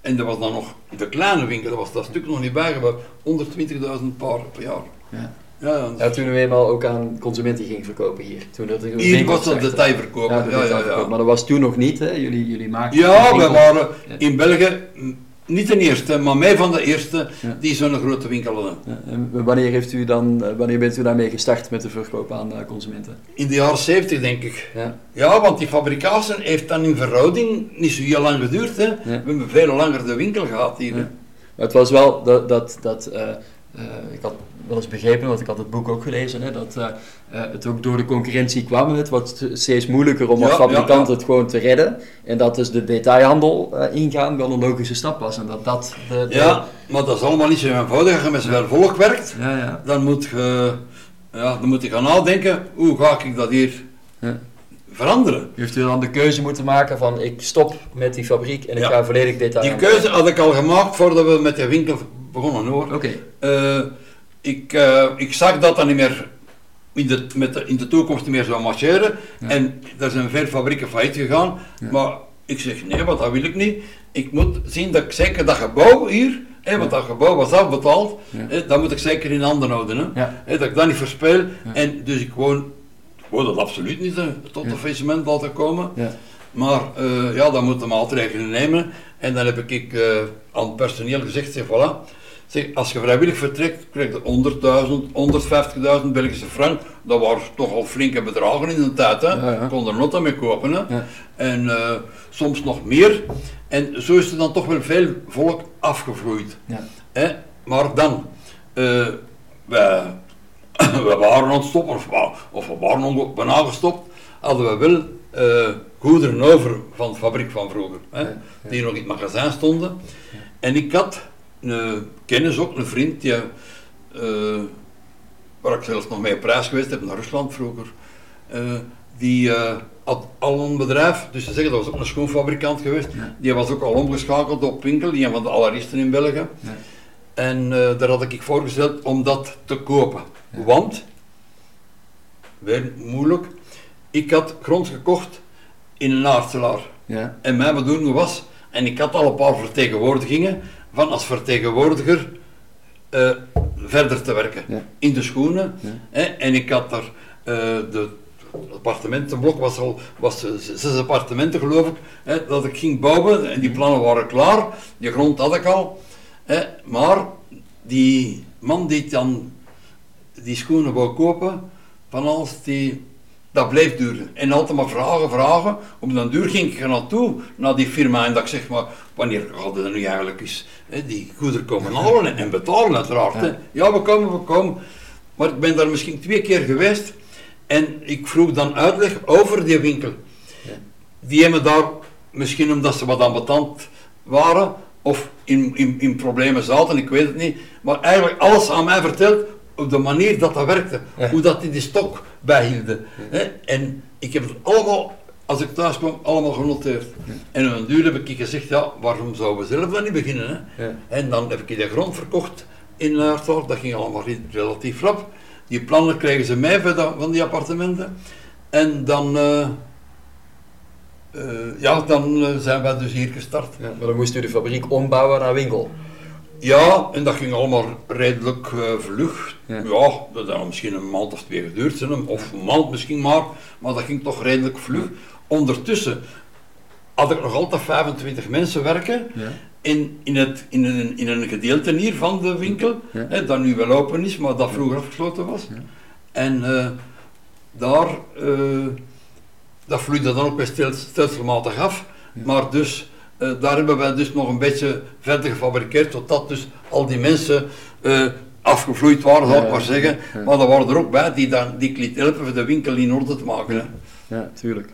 En dat was dan nog de kleine winkel, dat was dat stuk nog niet bijgebouwd. 120.000 paar per jaar. Ja. Ja, toen u eenmaal ook aan consumenten ging verkopen hier. Toen dat u Hier was dat detailverkoop. Ja, Ja, de ja, ja. Maar dat was toen nog niet, hè? Jullie, jullie maakten Ja, we waren Ja. in België mm, niet de eerste, maar mij van de eerste Ja. die zo'n grote winkel hadden. Ja, en wanneer, heeft u dan, eh, wanneer bent u daarmee gestart met de verkoop aan eh, consumenten? In de jaren 70 denk ik. Ja. Ja, want die fabrikatie heeft dan in verhouding niet zo heel lang geduurd. Hè. We hebben veel langer de winkel gehad hier. hè. Ja. Maar het was wel dat, dat, dat eh, eh, ik had wel eens begrepen, want ik had het boek ook gelezen, hè, dat eh, eh, het ook door de concurrentie kwam. Het wordt steeds moeilijker om Ja, als fabrikant ja, het gewoon te redden. En dat dus de detailhandel ingaan wel een logische stap was. En dat dat de, de- Ja, maar dat is allemaal niet zo eenvoudig. Als je met zoveel volk werkt, ja, ja. dan moet je, ja, dan moet je gaan nadenken, hoe ga ik dat hier veranderen? Heeft u dan de keuze moeten maken van ik stop met die fabriek en ik ga volledig Die detailhandel. keuze had ik al gemaakt voordat we met de winkel begonnen hoor. Oké, Eh, ik, eh, ik zag dat dat niet meer in de, met de, in de toekomst niet meer zou marcheren. Ja. En er zijn veel fabrieken failliet gegaan. Ja. Maar ik zeg nee, want dat wil ik niet. Ik moet zien dat ik zeker dat gebouw hier, hè, want dat gebouw was afbetaald, hè, dat moet ik zeker in handen houden. Hè. Dat ik dat niet verspeel. En dus ik gewoon, ik dat absoluut niet hè, tot een faillissement laten komen. Ja. Maar eh, ja, dan moeten maatregelen nemen. En dan heb ik eh, aan het personeel gezegd, zeg, voilà. Zeg, als je vrijwillig vertrekt, krijg je 100.000, 150.000 Belgische frank. Dat waren toch al flinke bedragen in de tijd. Hè. Ja, ja. Je kon er nota mee kopen. Hè. Ja. En eh, soms nog meer. En zo is er dan toch wel veel volk afgevloeid. Ja. Hè. Maar dan, eh wij, we waren stoppen, of, of we waren al bijna gestopt, hadden we wel eh, goederen over van de fabriek van vroeger. Hè. Die nog in het magazijn stonden. En ik had een kennis ook, een vriend, die, eh, waar ik zelfs nog mee op reis geweest heb, naar Rusland vroeger. eh, die eh, had al een bedrijf, dus te zeggen, dat was ook een schoenfabrikant geweest. Ja. Die was ook al omgeschakeld op winkel, die een van de allereerste in België. Ja. En daar had ik voorgesteld om dat te kopen. Ja. Want, weer moeilijk, ik had grond gekocht in een aartselaar. Ja. En mijn bedoeling was, en ik had al een paar vertegenwoordigingen, van als vertegenwoordiger eh, verder te werken. Ja. In de schoenen. Ja. Hè, en ik had daar, eh, de het appartementenblok was al, was zes appartementen geloof ik, hè, dat ik ging bouwen. En die plannen waren klaar, die grond had ik al. Hè, maar die man die dan die schoenen wou kopen, van alles, die, dat bleef duren. En altijd maar vragen, vragen. Op den duur ging ik er naartoe, naar die firma, en dat ik zeg maar, wanneer gaat het nu eigenlijk eens hè, die goederen komen halen en, en betalen uiteraard. Ja. Hè. Ja, we komen, we komen. Maar ik ben daar misschien twee keer geweest en ik vroeg dan uitleg over die winkel. die hebben daar, misschien omdat ze wat ambetant waren, of in, in, in problemen zaten, ik weet het niet, maar eigenlijk alles aan mij verteld op de manier dat dat werkte, Ja. hoe dat die die stok bijhielden. Hè? En ik heb het allemaal, als ik thuis kwam, allemaal genoteerd. En op een duur heb ik gezegd, ja, waarom zouden we zelf dan niet beginnen? Hè? En dan heb ik de grond verkocht in Luirdorp, dat ging allemaal re- relatief rap. Die plannen kregen ze mee van, die appartementen. En dan, eh, eh, ja, dan eh, zijn wij dus hier gestart. Ja, maar dan moest u de fabriek ombouwen naar winkel. Ja, en dat ging allemaal redelijk eh, vlug. Ja. Ja. dat had misschien een maand of twee geduurd zijn, of een maand misschien maar, maar dat ging toch redelijk vlug. Ondertussen had ik nog altijd 25 mensen werken Ja. in, in, het, in, een, in een gedeelte hier van de winkel, Ja. hè, dat nu wel open is, maar dat vroeger afgesloten was. En eh, daar, eh, dat vloeide dan ook weer stel, stelselmatig af, maar dus, eh, daar hebben wij dus nog een beetje verder gefabriceerd, totdat dus al die mensen eh, afgevloeid waren, zal ik maar zeggen. ja. Maar er waren er ook bij die, dan, die ik liet helpen voor de winkel in orde te maken. Hè. Ja, tuurlijk.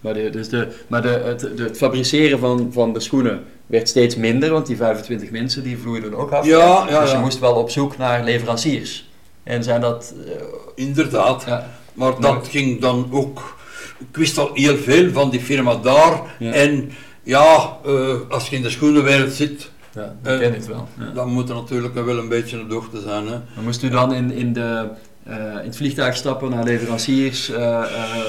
Maar, de, dus de, maar de, het, de, het fabriceren van, van de schoenen werd steeds minder, want die 25 mensen die vloeiden ook af. Ja, ja, dus je moest wel op zoek naar leveranciers. En zijn dat... eh, Inderdaad. Maar dat ging dan ook. Ik wist al heel veel van die firma daar. En ja, eh, als je in de schoenenwereld zit, ja, dat Eh, ken ik wel. Ja. dan moet er natuurlijk wel een beetje de hoogte zijn. Hè. Moest u dan in, in, de, eh, in het vliegtuig stappen, naar leveranciers,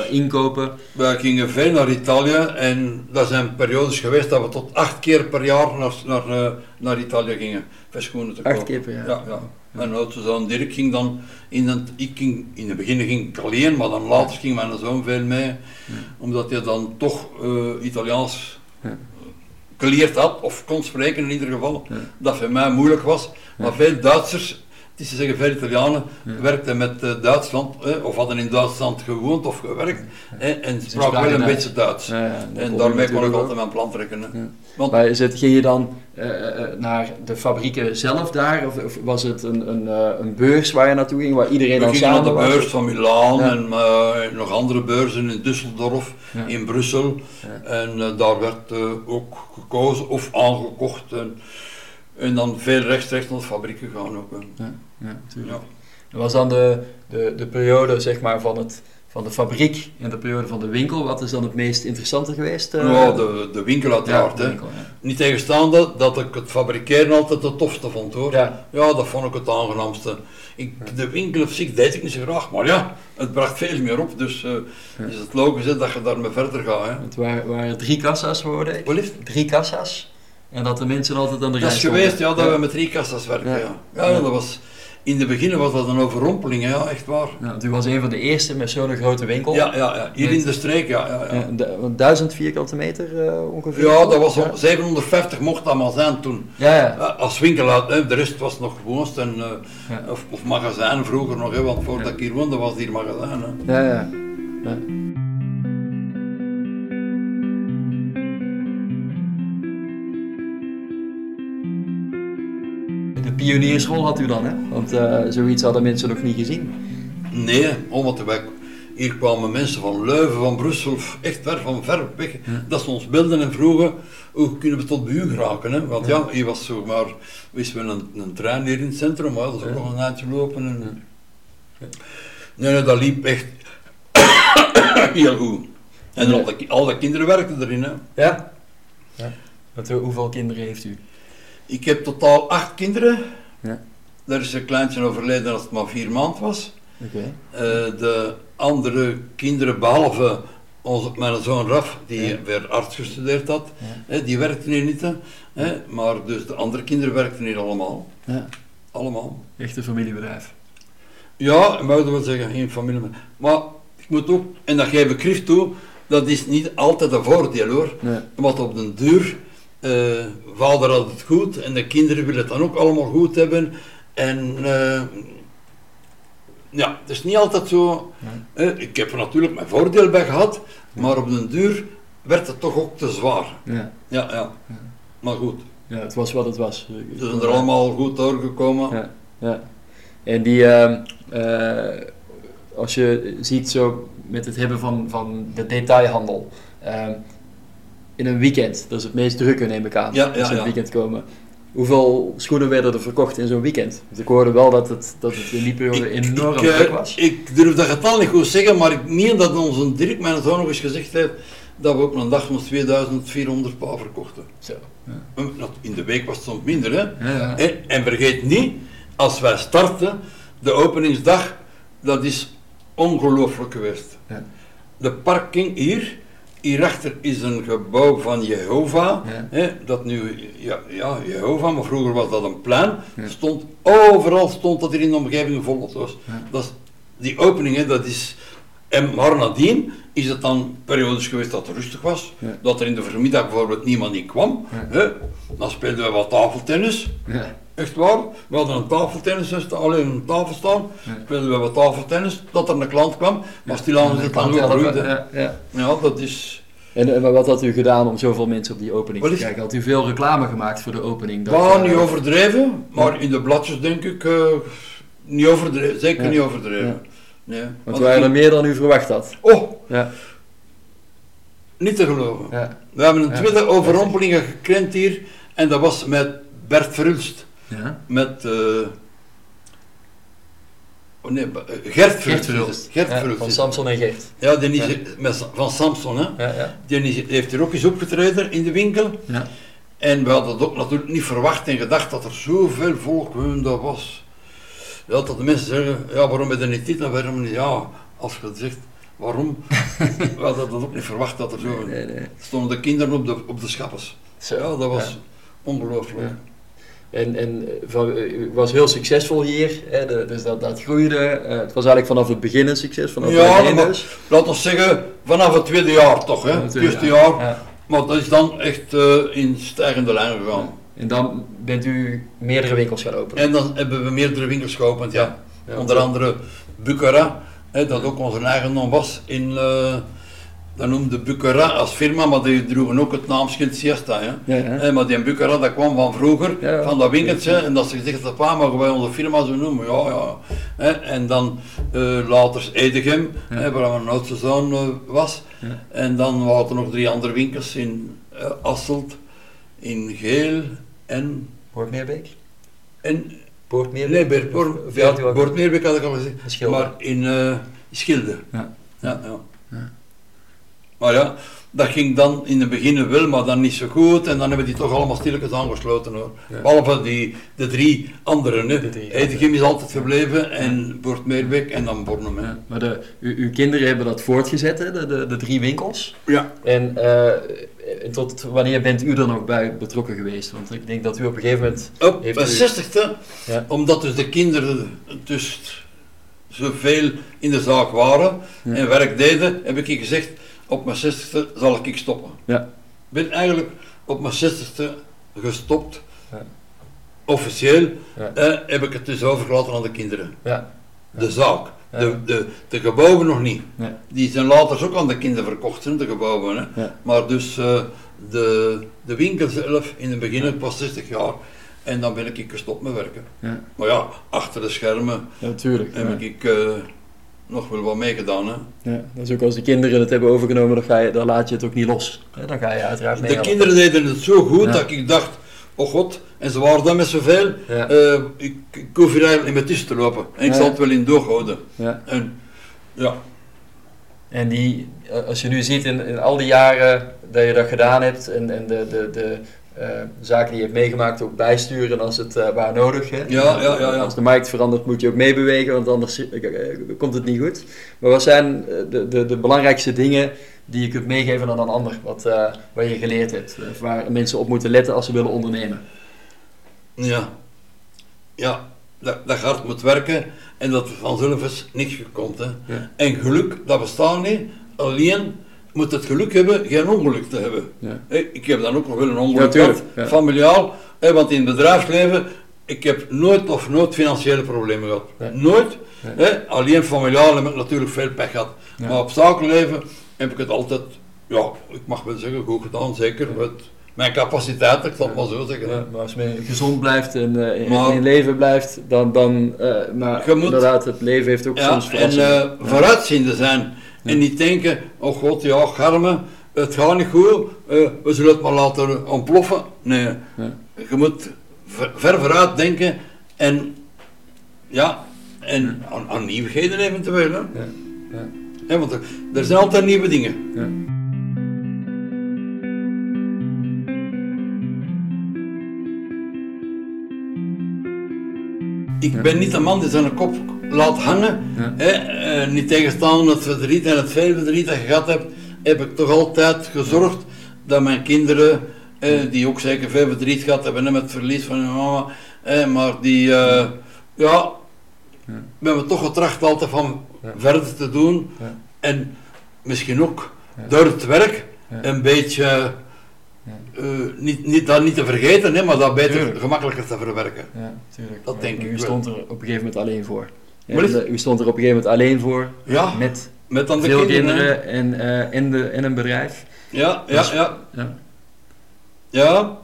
inkopen. Wij gingen veel naar Italië en dat zijn periodes geweest dat we tot acht keer per jaar naar, naar, naar Italië gingen. Voor schoenen te kopen. Acht keer per jaar. Ja, ja. Mijn oudste zoon Dirk ging dan, in het, ik ging, in het begin ging ik alleen, maar dan later ging mijn zoon veel mee, omdat hij dan toch Italiaans. Geleerd had, of kon spreken in ieder geval, dat voor mij moeilijk was. Maar veel Duitsers, het is te zeggen veel Italianen, Ja. werkten met eh, Duitsland, eh, of hadden in Duitsland gewoond of gewerkt, eh, en spraken wel een beetje Duits. Ja, En daarmee kon ik altijd mijn plan trekken. Want Maar is het, ging je dan eh, eh, naar de fabrieken zelf daar? Of, of was het een, een, een beurs waar je naartoe ging, waar iedereen dan gingen naar samen de was? beurs van Milaan en nog andere beurzen in Düsseldorf, in Brussel. En daar werd ook gekozen of aangekocht. En, en dan veel rechtstreeks naar de fabriek gegaan ook. Ja, ja, natuurlijk. Ja. Dat was dan de, de, de periode zeg maar, van, het, van de fabriek en de periode van de winkel. Wat is dan het meest interessante geweest? Ja, de, de winkel uiteraard. de hè. winkel, ja. Niet tegenstaande dat ik het fabriceren altijd het tofste vond hoor. Ja. Ja, dat vond ik het aangenaamste. Ik, de winkel op zich deed ik niet zo graag, maar ja, het bracht veel meer op. Dus eh, is het logisch hè, dat je daarmee verder gaat. Hè. Het waren, waren drie kassa's, hoorde ik. Wat lief? Drie kassa's. En dat de mensen altijd aan de Dat rij is stonden. geweest, ja, dat we met drie kassas werken. Ja. Ja. Ja. Ja, dat was, in de begin was dat een overrompeling, ja, echt waar. Ja, u was een van de eerste met zo'n grote winkel. Ja, ja, ja. hier Met- in de streek, ja. Ja, ja. Duizend vierkante meter eh, ongeveer. ja dat was Ja. op 750 mocht dat maar zijn toen. Ja, ja. Als winkel, uit, hè. de rest was nog woonst en, eh, Ja. of, of magazijn vroeger nog, hè, want voordat Ja. ik hier woonde was het hier magazijn. Hè. Ja, ja. Ja. De pioniersrol had u dan, hè? Want eh, zoiets hadden mensen nog niet gezien. Nee, omdat wij, hier kwamen mensen van Leuven, van Brussel, echt ver van ver weg, Ja. dat ze ons belden en vroegen hoe kunnen we tot bij u geraken. Hè? Want ja, hier was zo maar, wist wel een, een trein hier in het centrum, maar dat is ook Ja. nog een eindje lopen. En, Ja. Nee, nee, dat liep echt heel goed. En Ja. al, de, al de kinderen werkten erin. Hè. Ja? ja. Wat, hoeveel kinderen heeft u? Ik heb totaal acht kinderen. Ja. Daar is een kleintje overleden als het maar vier maanden was. Oké. Eh, de andere kinderen, behalve onze, mijn zoon Raf, die Ja. weer arts gestudeerd had, Ja. hè, die werkten hier niet. Hè, maar dus de andere kinderen werkten hier allemaal. Ja. Allemaal. Echt een familiebedrijf. Ja, ik moet wel zeggen, geen familie. Maar ik moet ook, en dat geef ik grif toe, dat is niet altijd een voordeel hoor. Nee. Want op den duur, eh, vader had het goed en de kinderen willen het dan ook allemaal goed hebben. En eh, ja, het is niet altijd zo. Nee. Eh, ik heb er natuurlijk mijn voordeel bij gehad, maar op den duur werd het toch ook te zwaar. Ja. Ja, ja. Ja. Maar goed, ja, het was wat het was. ze zijn er allemaal goed doorgekomen. Ja, ja. En die, ehm, eh, als je ziet zo met het hebben van, van de detailhandel, ehm, in een weekend. Dat is het meest drukke, neem ik aan. Ja, als ze in het weekend komen. Hoeveel schoenen werden er verkocht in zo'n weekend? Want ik hoorde wel dat het, dat het in die periode enorm ik, eh, druk was. ik durf dat getal niet goed zeggen, maar ik meen dat onze Dirk, mijn zoon, nog eens gezegd heeft dat we op een dag ons 2400 paar verkochten. Zo. Ja. Eh, dat- In de week was het soms minder, hè. Ja, ja. En, en vergeet niet, als wij starten, de openingsdag, dat is ongelooflijk geweest. De parking hier, hierachter is een gebouw van Jehovah, Ja. hè, dat nu, ja, ja, Jehovah, maar vroeger was dat een plein, Ja. stond, overal stond dat er in de omgeving auto's. Ja. Dat is, die opening, hè, dat is, en maar nadien is het dan periodes geweest dat het rustig was, dat er in de vermiddag bijvoorbeeld niemand in kwam, hè. dan speelden we wat tafeltennis, Ja. Echt waar, we hadden een tafeltennis, dus alleen een tafel staan, Ja. speelden we wat tafeltennis, dat er een klant kwam, maar stilaan is het dan ook Ja, groeide. ja, ja. Ja, dat is... En, en wat had u gedaan om zoveel mensen op die opening Wat te krijgen? Had u veel reclame gemaakt voor de opening? Dat, eh, niet overdreven, maar in de bladjes denk ik, eh, niet overdreven, zeker Ja. niet overdreven. Ja. Nee. Want Want waren er meer dan u verwacht had. Oh, Ja. niet te geloven. Ja. We hebben een Ja. tweede overrompeling gekrenkt hier, en dat was met Bert Verhulst. Ja. Met... eh, oh nee, eh, Gert Verhulst. Gert van. Samson en Gert. Ja, die is. Met, van Samson, hè. Ja, ja. Die is- heeft er ook eens opgetreden in de winkel. Ja. En we hadden het ook natuurlijk niet verwacht en gedacht dat er zoveel volk dat was. Ja, dat de mensen zeggen, ja, waarom heb je niet dit en waarom niet? Ja, als je zegt, waarom? we hadden dat ook niet verwacht dat er zo... Nee, nee. stonden de kinderen op de, op de schappes. Zo. Ja, dat was Ja. ongelooflijk. Ja. En, en eh, van, eh, was heel succesvol hier, hè, dus dat, dat groeide. Eh, het was eigenlijk vanaf het begin een succes, vanaf Ja, het begin dus. Laat ons zeggen, vanaf het tweede jaar toch, hè? Het eerste jaar. Ja. Maar dat is dan echt in stijgende lijn gegaan. En dan bent u meerdere winkels gaan openen. En dan hebben we meerdere winkels geopend, ja. Ja, Onder andere Bucara, hè, dat ook onze eigendom was in, dat noemde Bucara als firma, maar die droegen ook het naamschild Siesta. Hè. Ja. Hè, maar die Bucara, dat kwam van vroeger, Ja, ja. van dat winkeltje, en dat ze gezegd hadden, pa, mogen wij onze firma zo noemen? Ja, ja. Hè, en dan eh, later Edegem, hè, waar mijn oudste zoon eh, was. Ja. En dan waren er nog drie andere winkels in eh, Asselt, in Geel en... Poortmeerbeek? en Poortmeerbeek? nee, wou- Boortmeerbeek had ik al gezegd. Schilder. Maar in eh Schilde. Ja. Ja. Maar ja, dat ging dan in het begin wel, maar dan niet zo goed. En dan hebben die toch allemaal stilletjes aangesloten hoor. Ja. Behalve die, de drie anderen. Hè. De drie Edegem is altijd gebleven en Boortmeerbeek en dan Bornem. Ja, maar de, u, uw kinderen hebben dat voortgezet, hè, de, de, de drie winkels. Ja. En eh, en tot wanneer bent u er nog bij betrokken geweest? Want ik denk dat u op een gegeven moment... Op u- zestigste, Ja. omdat dus de kinderen dus zoveel in de zaak waren en werk deden, heb ik gezegd, op mijn zestigste zal ik stoppen. Ja. Ik ben eigenlijk op mijn zestigste gestopt. Ja. Officieel Ja. eh, heb ik het dus overgelaten aan de kinderen. Ja. De zaak. De, de, de gebouwen nog niet. Die zijn later ook aan de kinderen verkocht, hè, de gebouwen. Hè. Maar dus eh, de, de winkel zelf, in het begin, ik was 60 jaar. En dan ben ik gestopt met werken. Ja. Maar ja, achter de schermen natuurlijk. Heb ik eh, nog wel wat meegedaan. Hè. Ja, dat is ook als de kinderen het hebben overgenomen, dan, ga je, dan laat je het ook niet los. Hè, Dan ga je uiteraard mee. De kinderen deden het zo goed Ja. dat ik dacht, oh god, en ze waren dan met zoveel, Ja. eh, ik, ik hoef hier eigenlijk niet meer tussen te lopen. En ik Ja. zal het wel in doorhouden. Ja. En ja, En die, eh, als je nu ziet in, in al die jaren dat je dat gedaan hebt en, en de, de, de zaken die je hebt meegemaakt ook bijsturen als het eh, waar nodig. Hè? Ja, ja, ja, ja. Als de markt verandert moet je ook meebewegen, want anders eh, eh, komt het niet goed. Maar wat zijn eh, de, de, de belangrijkste dingen die je kunt meegeven aan een ander, wat, eh, wat je geleerd hebt, of waar mensen op moeten letten als ze willen ondernemen? ja, ja, dat, dat hard moet werken en dat vanzelf is niks komt. Hè. Ja. En geluk, dat bestaat niet. Alleen moet het geluk hebben geen ongeluk te hebben. Ja. Hè, Ik heb dan ook nog wel een ongeluk gehad, ja. familiaal. hè, Want in het bedrijfsleven, ik heb nooit of nooit financiële problemen gehad. Nooit. Hè, alleen familiaal heb ik natuurlijk veel pech gehad. Maar op zakenleven heb ik het altijd, ja, ik mag wel zeggen, goed gedaan. Zeker met mijn capaciteit, ik zal het maar zo zeggen. Maar als men gezond blijft en eh, in, Maar- in leven blijft, dan, dan eh, maar moet- inderdaad, het leven heeft ook Ja, soms en eh, vooruitziende zijn. En niet denken, oh god, ja, garme, het gaat niet goed, eh, we zullen het maar laten ontploffen. Nee, Ja. je moet ver, ver vooruit denken en, ja, en aan, aan nieuwigheden eventueel. Hè. Ja. Ja. Ja, want er, er zijn altijd nieuwe dingen. Ja. Ik ben niet de man die zijn kop laat hangen. Ja. Hè, eh, niet tegenstaan het verdriet en het veel verdriet dat je gehad hebt, heb ik toch altijd gezorgd dat mijn kinderen, eh, die ook zeker veel verdriet gehad hebben hè, met het verlies van hun mama, eh, maar die, eh, ja, Ja. we hebben toch getracht altijd van Ja. verder te doen. Ja. En misschien ook door het werk een beetje, niet, niet, dat niet te vergeten, hè, maar dat beter Tuurlijk. gemakkelijker te verwerken. Dat denk ik U stond er op een gegeven moment alleen voor. Ja, is- u stond er op een gegeven moment alleen voor, Ja, met met dan de veel kinderen. en, eh, in, de, in een bedrijf. Ja, ja, Dus- ja. Ja. Ja,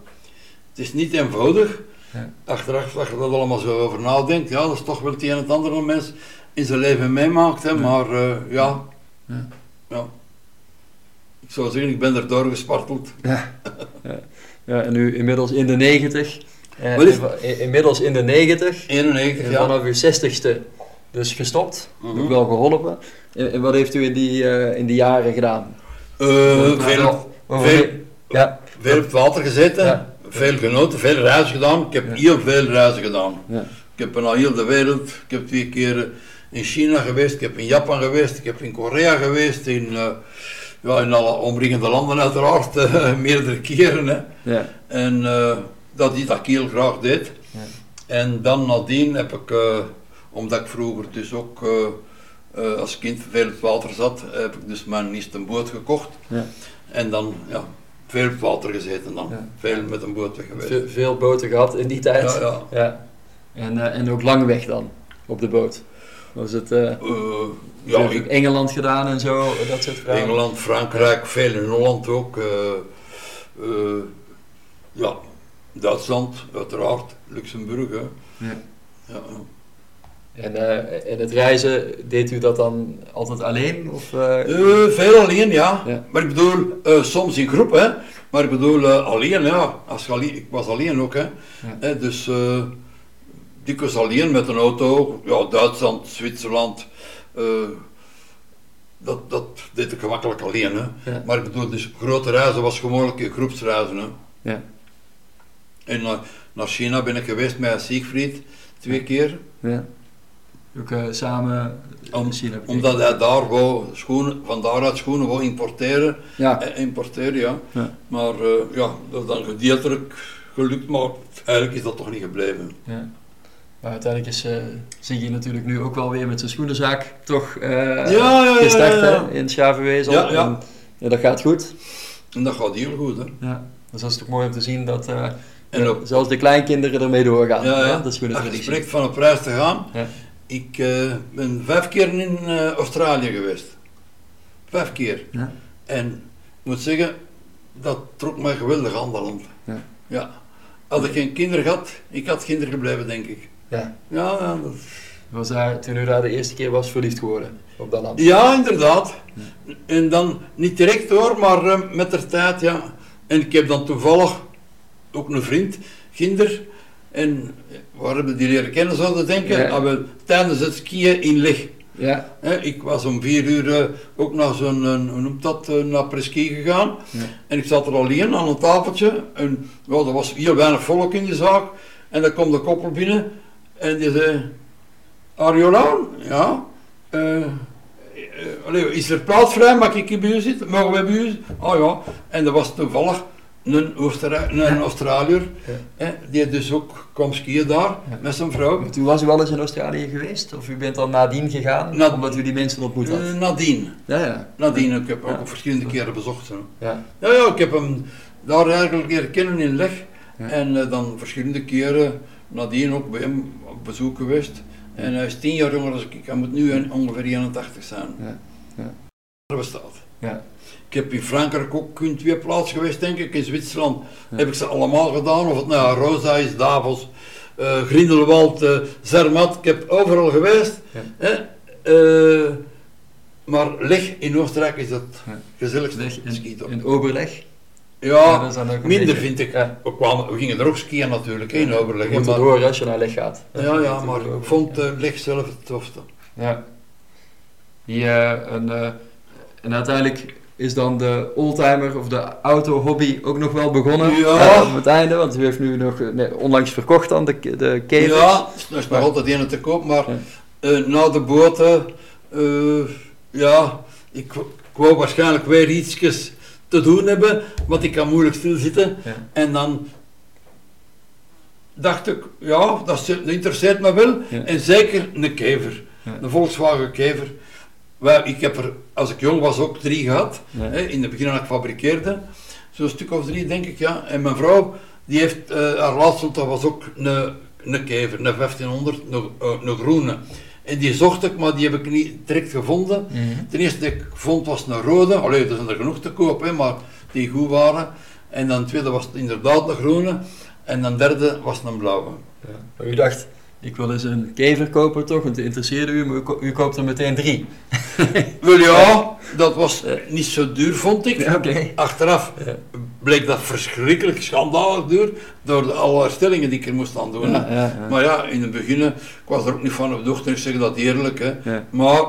het is niet eenvoudig. Ja. Achteraf, als je dat allemaal zo over nadenkt, ja, dat is toch wel het een en het andere mens in zijn leven meemaakt. Hè, Ja. Maar eh, ja. Ja. ja, ik zou zeggen, ik ben er doorgesparteld. Ja. ja. ja, en nu inmiddels in de 90. Eh, inmiddels in de 90. 91 En jaar. vanaf uw 60ste dus gestopt. Ook wel geholpen. En, en wat heeft u in die, eh, in die jaren gedaan? Eh, veel, veel- Ja, veel op het water gezeten, Ja. veel genoten, veel reizen gedaan. Ik heb Ja. heel veel reizen gedaan. Ik heb naar heel de wereld, ik heb twee keer in China geweest, ik heb in Japan geweest, ik heb in Korea geweest, in, eh, ja, in alle omringende landen uiteraard, eh, meerdere keren. Hè. ja, En dat is dat ik heel graag deed. Ja. En dan nadien heb ik, omdat ik vroeger dus ook eh, eh, als kind veel op het water zat, heb ik dus mijn eerste boot gekocht. ja. En dan ja, veel op het water gezeten dan. Ja. Veel met een boot weg geweest. Ve- veel boten gehad in die tijd. Ja, ja. Ja. En, eh, en ook lang weg dan, op de boot. Was het eh Eh, ja, ik, Engeland gedaan en zo, dat soort vragen? Engeland, Frankrijk, veel in Holland ook. eh, eh, ja, Duitsland, uiteraard, Luxemburg. Hè. Ja, ja. En, eh, en het reizen, deed u dat dan altijd alleen? Of, eh, Eh, veel alleen, ja. Ja. Maar ik bedoel, eh, soms in groep, hè. Maar ik bedoel, eh, alleen, ja. Als alleen, ik was alleen ook, hè. Hè, dus, eh dikwijls alleen met een auto. Ja, Duitsland, Zwitserland. eh, dat, dat deed ik gemakkelijk alleen, hè. Ja. Maar ik bedoel, dus grote reizen was gewoonlijk in groepsreizen, hè. Ja. En naar, naar China ben ik geweest met Siegfried, twee keer. ja. Ook eh, samen Om-. Omdat hij daar wou schoenen, van daaruit schoenen wou importeren. Ja, Eh, importeren, ja. Ja. Maar eh, ja, dat is dan gedeeltelijk gelukt, maar eigenlijk is dat toch niet gebleven. ja. Maar uiteindelijk is uh, Ziggy natuurlijk nu ook wel weer met zijn schoenenzaak toch eh, ja, ja, ja, gestart ja, ja. hè, in Schavenwezel. Ja, ja. En, dat gaat goed. En dat gaat heel goed, hè. Ja. Dus dat is toch mooi om te zien dat eh, En ook- zelfs de kleinkinderen ermee doorgaan. Ja, ja. hè, Dat is goede Als je spreekt van op reis te gaan, Ja. Ik eh, ben vijf keer in eh, Australië geweest. Vijf keer. Ja. En ik moet zeggen, dat trok mij geweldig aan dat land. Ja. ja. Had ik geen kinderen gehad, ik had kinderen gebleven, denk ik. Ja. Ja, ja, dat... Was daar, toen u daar de eerste keer was verliefd geworden op dat land. ja inderdaad. En dan niet direct hoor, maar eh, met de tijd, ja. En ik heb dan toevallig ook een vriend, kinder. En waar hebben we die leren kennen, zouden denken? Ja. Ah, wel, tijdens het skiën in Leg. Ja. Ik was om vier uur eh, ook naar zo'n, een- hoe noemt dat, eh, naar Preski gegaan. Ja. En ik zat er alleen aan een tafeltje. En ja, er was heel weinig volk in die zaak. En dan kwam de koppel binnen. En die zei, alone? Ja. Eh, eh, allee, is er plaats vrij? Mag ik bij u zitten? Mogen wij bij u zitten? Oh ja. En dat was toevallig een, Oostenrijk, een. Australiër. Hè, die dus ook kwam skiën daar met zijn vrouw. Toen was u wel eens in Australië geweest? Of u bent dan nadien gegaan? Na- omdat u die mensen ontmoet had? Eh, nadien. Ja, ja. Nadien, ik heb Ja. ook verschillende keren bezocht. Hè. Ja. Ja, ja, ik heb hem daar eigenlijk leren kennen in Leg. En eh, dan verschillende keren nadien ook bij hem op bezoek geweest. En hij is tien jaar jonger dan ik. Hij moet nu ongeveer 81 zijn. Ja, ja. Er bestaat. Ja. Ik heb in Frankrijk ook in twee plaatsen geweest, denk ik. In Zwitserland Ja. heb ik ze allemaal gedaan. Of het nou Rosa is, Davos, eh Grindelwald, eh, Zermatt. Ik heb overal geweest. Ja. Hè? Eh, Maar Leg in Oostenrijk is dat Ja. gezelligste Leg in, in Oberleg. Ja, minder vind ik. We, kwamen, we gingen er ook skiën natuurlijk, in Overleg. Je moet maar- erdoor als je naar Leg gaat. Ja, ja, maar ik vond Leg zelf het tofste. Ja. Die, een, en uiteindelijk is dan de oldtimer of de auto-hobby ook nog wel begonnen. Ja. Eh, op het einde, want u heeft nu nog eh, nee, onlangs verkocht dan de, de kever. Ja, er is Maar- altijd een te koop, maar Ja. eh, na de boten, ja, ik, ik wou waarschijnlijk weer iets te doen hebben, want ik kan moeilijk stilzitten. Ja. En dan dacht ik, ja, dat dat interesseert me wel. Ja. En zeker een kever, een Volkswagen kever. Wij, ik heb er, als ik jong was, ook drie gehad. Ja. Hè, in het begin dat ik fabriceerde. Zo'n stuk of drie, denk ik, ja. En mijn vrouw, die heeft, eh, haar laatste, dat was ook een, een kever, een 1500, een, eh, een groene. En die zocht ik, maar die heb ik niet direct gevonden. Mhm. Ten eerste die ik vond was een rode, allee, er zijn er genoeg te koop, hè, maar die goed waren. En dan tweede was het inderdaad een groene. En dan derde was het een blauwe. Ja. Maar u dacht, ik wil eens een kever kopen toch, want interesseerde u, maar u, ko- u koopt er meteen drie. Wel ja, dat was niet zo duur, vond ik. Ja. Achteraf bleek dat verschrikkelijk schandalig duur door de, alle herstellingen die ik er moest aan doen. Ja, ja. Maar ja, in het begin, eh, ik was er ook niet van op de hoogte, ik zeg dat eerlijk. Hè. Maar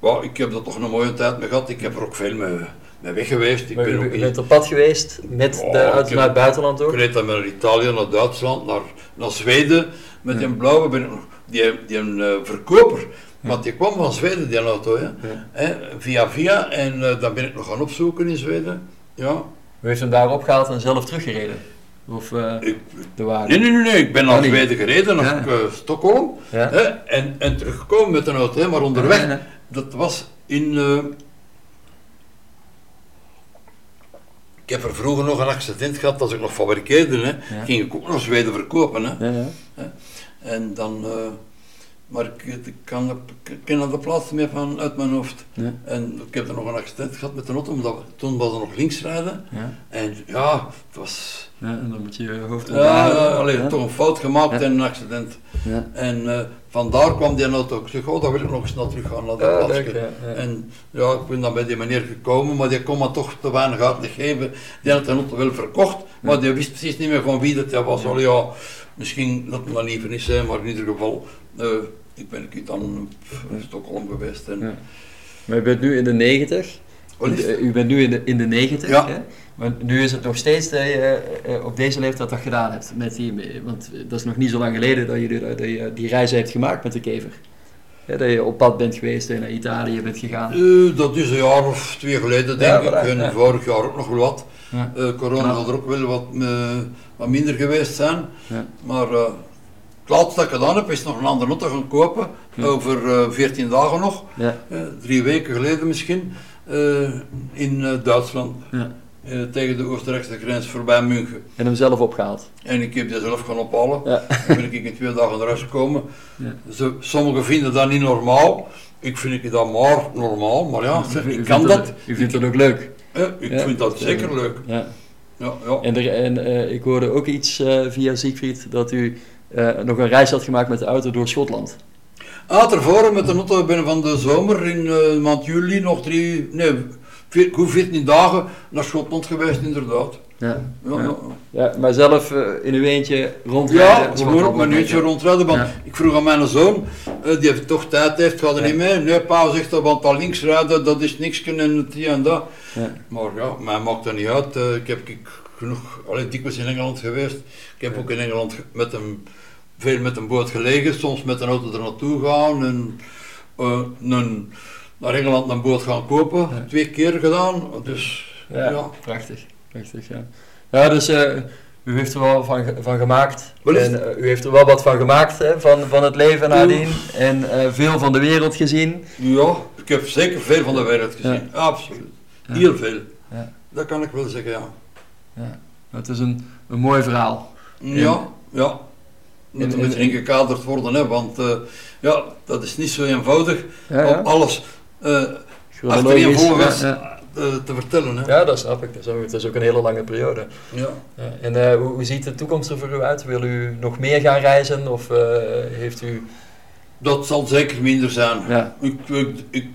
well, ik heb er toch een mooie tijd mee gehad. Ik heb er ook veel mee, mee weg geweest. Ik Maar ben u, ook u bent op pad geweest met Oh, de heb- naar het buitenland ook? ik reed dan naar Italië, naar Duitsland, naar, naar Zweden. Met die blauwe ben ik nog, die, die een eh, verkoper, want die kwam van Zweden, die auto, hè. Ja. Hè, via via. En eh, dan ben ik nog gaan opzoeken in Zweden. Ja, U heeft hem daar opgehaald en zelf teruggereden? Of eh, ik, de waarde? nee, nee, nee, nee, ik ben Oh, naar. Zweden gereden, naar Ja. Stockholm. Ja. Hè, en, en teruggekomen met een auto, hè, maar onderweg, dat was in... eh, ik heb er vroeger nog een accident gehad als ik nog fabriceerde. Hè. Ging ik ook naar Zweden verkopen. Hè. En dan... eh, maar ik, ik, kan, ik ken er de plaats meer van uit mijn hoofd. Ja. En ik heb er nog een accident gehad met de auto, omdat we, toen was er nog links rijden. Ja. En ja, het was... Ja, en dan moet je je hoofd Ja, onthouden. ja, allee, Ja. toch een fout gemaakt en een accident. Ja. En eh, vandaar kwam die auto. Ik zeg, oh, dan wil ik nog eens naar terug gaan naar dat plaatsje. En ja, ik ben dan bij die meneer gekomen, maar die kon me toch te weinig uit te geven. Die had de auto wel verkocht, maar die wist precies niet meer van wie dat was. Al ja, misschien dat het dan niet hè, maar in ieder geval, ik ben ik dan in Stockholm geweest. En. Maar u bent nu in de 90. Wat is het? U bent nu in de, in de 90. Ja. Hè? Maar nu is het nog steeds dat je eh, op deze leeftijd dat gedaan hebt. Met die, want dat is nog niet zo lang geleden dat je, dat je die reis hebt gemaakt met de kever. Ja, dat je op pad bent geweest en naar Italië bent gegaan. Eh, dat is een jaar of twee geleden, denk Ja, ik. En ja. vorig jaar ook nog wel wat. Eh, corona zal er ook wel wat, eh, wat minder geweest zijn. Ja. Maar eh, het laatste dat ik gedaan heb, is nog een andere auto gaan kopen. Ja. Over eh 14 dagen nog. Ja. eh, drie weken geleden misschien. eh, in Duitsland. Ja. tegen de Oostenrijkse grens voorbij München. En hem zelf opgehaald. En ik heb die zelf gaan ophalen. Ja. Dan ben ik in twee dagen huis gekomen. Ja. Ze, sommigen vinden dat niet normaal. Ik vind ik dat maar normaal. Maar ja, ik kan het- dat. U vindt het ook leuk. Ik vind dat zeker leuk. Ja. Ja, ja. En, er, en ik hoorde ook iets via Siegfried dat u eh, nog een reis had gemaakt met de auto door Schotland. Ah, tevoren met de auto binnen van de zomer in eh, maand juli nog drie, nee, vier, goed 14 dagen naar Schotland geweest, inderdaad. Ja. Ja, maar zelf eh, in uw eentje rondrijden. Ja, gewoon op mijn leuk, rondrijden, want ik vroeg aan mijn zoon, die heeft toch tijd heeft, gaat er niet mee. Nee, pa zegt dat, want dat links rijden, dat is niks en hier en dat. Ja. Maar ja, mij maakt dat niet uit. Ik heb ik, genoeg, alleen dikwijls in Engeland geweest. Ik heb ook in Engeland ge- met een, veel met een boot gelegen, soms met een auto er naartoe gaan en eh, een, naar Engeland een boot gaan kopen. Ja. Twee keer gedaan, dus Ja, ja. prachtig. prachtig ja. ja, dus eh, u heeft er wel van, van gemaakt. En, eh, u heeft er wel wat van gemaakt hè, van, van het leven nadien. En veel van de wereld gezien. Ja, ik heb zeker veel van de wereld gezien, absoluut. Heel veel. Ja. Dat kan ik wel zeggen, ja. Het is een, een mooi verhaal. Ja, ja. Moet beetje ingekaderd worden, hè, want eh, ja, dat is niet zo eenvoudig Ja, om alles eh achtereenvolgens ja, ja. eh, te vertellen. Hè. Ja, dat snap ik. Dat is ook, dat is ook een hele lange periode. Ja. Ja. En eh, hoe, hoe ziet de toekomst er voor u uit? Wil u nog meer gaan reizen? Of eh, heeft u... Dat zal zeker minder zijn. Ja, Ik, ik, ik,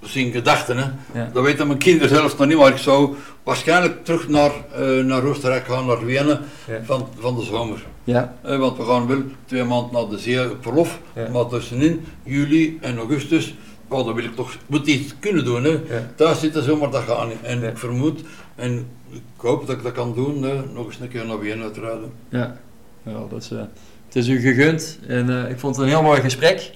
zijn gedachten. Hè. Ja. Dat weten mijn kinderen zelfs nog niet, maar ik zou waarschijnlijk terug naar, eh, naar Oostenrijk gaan, naar Wenen Ja. van, van de zomer. Ja, Eh, want we gaan wel twee maanden naar de zee op verlof, Ja. maar tussenin juli en augustus, oh, dan wil ik toch moet iets kunnen doen. Hè. Thuis zitten zomaar, dat gaat niet. En ik vermoed, en ik hoop dat ik dat kan doen, hè, nog eens een keer naar Wenen uitrijden. ja. ja dat is, eh, het is u gegund en ik vond het een heel mooi gesprek.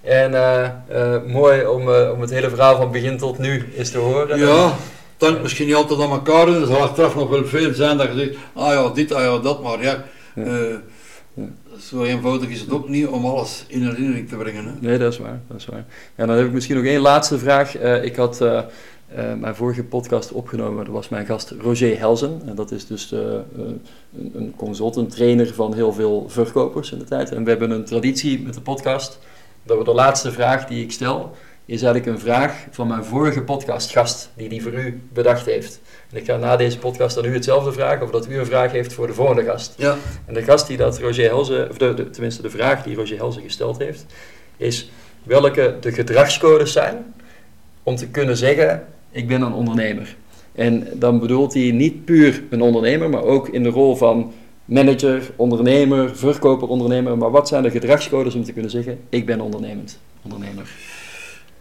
En eh, eh, mooi om, eh, om het hele verhaal van begin tot nu eens te horen. Ja, dan misschien niet altijd aan elkaar doen. Er zal achteraf nog wel veel zijn dat je zegt, ah ja, dit, ah ja, dat, maar ja. Eh. Zo eenvoudig is het ook niet om alles in herinnering te brengen. Hè. Nee, dat is waar. Dat is waar. Ja, dan heb ik misschien nog één laatste vraag. Eh, ik had mijn vorige podcast opgenomen. Dat was mijn gast Roger Helzen. En dat is dus een, een consultant, trainer van heel veel verkopers in de tijd. En we hebben een traditie met de podcast. Dat we de laatste vraag die ik stel, is eigenlijk een vraag van mijn vorige podcastgast. Die die voor u bedacht heeft. En ik ga na deze podcast aan u hetzelfde vragen. Of dat u een vraag heeft voor de volgende gast. Ja, En de gast die dat Roger Helze, of de, de- tenminste de vraag die Roger Helze gesteld heeft, is welke de gedragscodes zijn om te kunnen zeggen, ik ben een ondernemer. En dan bedoelt hij niet puur een ondernemer, maar ook in de rol van manager, ondernemer, verkoper, ondernemer. Maar wat zijn de gedragscodes om te kunnen zeggen, ik ben ondernemend ondernemer?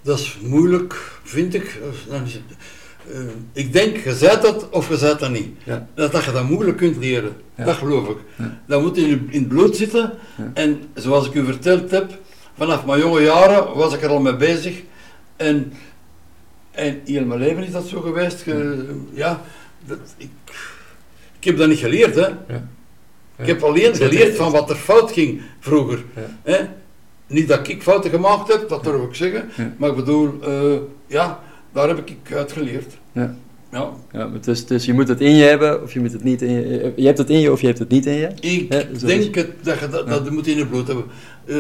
dat is moeilijk, vind ik. Eh, ik denk, je zei dat of je zei dat niet. Ja. Dat, dat je dat moeilijk kunt leren. Ja. Dat geloof ik. Ja. Dat moet in, in het bloed zitten. En zoals ik u verteld heb, vanaf mijn jonge jaren was ik er al mee bezig. En, en heel mijn leven is dat zo geweest. Ge- ja, dat, ik, ik heb dat niet geleerd. Hè. Ik heb alleen geleerd er- van wat er fout ging vroeger. Hè? Niet dat ik fouten gemaakt heb, dat durf ik zeggen. Maar ik bedoel, eh, ja, daar heb ik uit geleerd. Ja. Ja. Ja, het is, je moet het in je hebben, of je moet het niet in je... Je hebt het in je, of je hebt het niet in je. Ik denk het, dat je dat, je moet in het bloed hebben. Eh,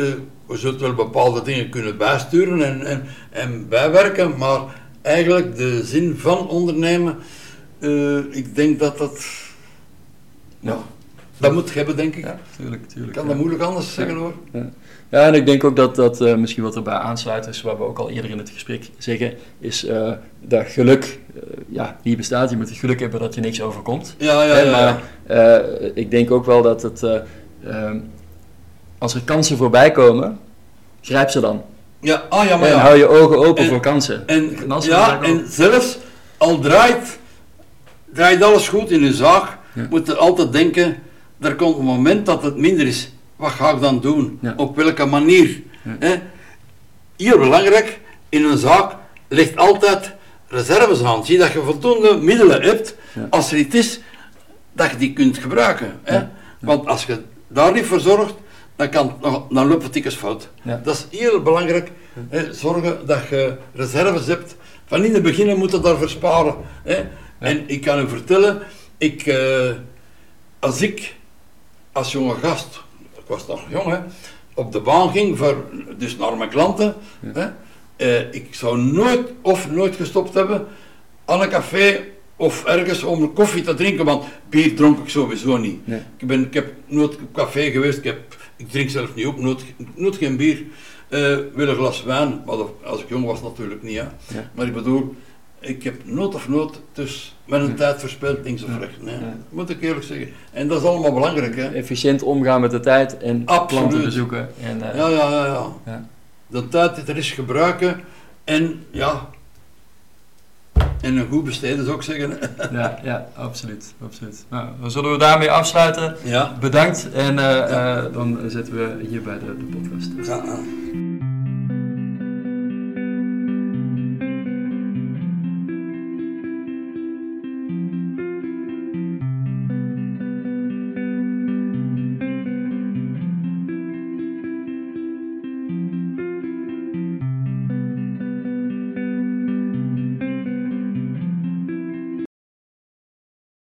we zullen wel bepaalde dingen kunnen bijsturen en, en, en bijwerken, maar eigenlijk de zin van ondernemen, eh, ik denk dat dat, ja, dat moet je hebben, denk ik. Ja, tuurlijk, Ik tuurlijk. kan ja. dat moeilijk anders zeggen hoor. Ja, en ik denk ook dat dat eh, misschien wat erbij aansluit is, waar we ook al eerder in het gesprek zeggen, is eh, dat geluk, eh, ja, niet bestaat. Je moet het geluk hebben dat je niks overkomt. Ja, ja, Hè, ja. maar ik denk ook wel dat het, eh, ehm, als er kansen voorbij komen, grijp ze dan. Ja, ah ja, maar en ja. hou je ogen open En- voor kansen. En, ja, en zelfs al draait, draait alles goed in uw zaak, Ja. moet je altijd denken, er komt een moment dat het minder is. Wat ga ik dan doen? Ja. Op welke manier? Ja. Hè? Hier belangrijk, in een zaak ligt altijd reserves aan. Zie dat je voldoende middelen hebt, Ja. als er iets is, dat je die kunt gebruiken. Hè? Want als je daar niet voor zorgt, dan, kan, dan, loopt het dikwijls fout. Dat is heel belangrijk. Hè, zorgen dat je reserves hebt. Van in het begin moet je daarvoor sparen. Hè. En ik kan u vertellen, ik, eh, als ik als jonge gast, ik was nog jong, hè, op de baan ging, voor, dus naar mijn klanten, hè, eh, ik zou nooit of nooit gestopt hebben aan een café of ergens om een koffie te drinken, want bier dronk ik sowieso niet. Nee. Ik, ben, ik heb nooit op café geweest, ik, heb, ik drink zelf niet op, nooit, nooit geen bier. Eh wel een glas wijn, maar dat- als ik jong was natuurlijk niet. Hè. Ja. Maar ik bedoel, ik heb nooit of nooit dus mijn Ja. tijd verspild, links of rechts. Nee. Moet ik eerlijk zeggen. En dat is allemaal belangrijk. Hè. Efficiënt omgaan met de tijd en Absoluut. klanten bezoeken. En, eh, Ja, ja, ja, ja. Ja. De tijd die er is gebruiken en ja, en een goed besteden zou ik zeggen. ja, ja, absoluut. absoluut. Nou, dan zullen we daarmee afsluiten. Ja. Bedankt en eh, Ja. eh, dan zetten we hier bij de, de podcast. ja.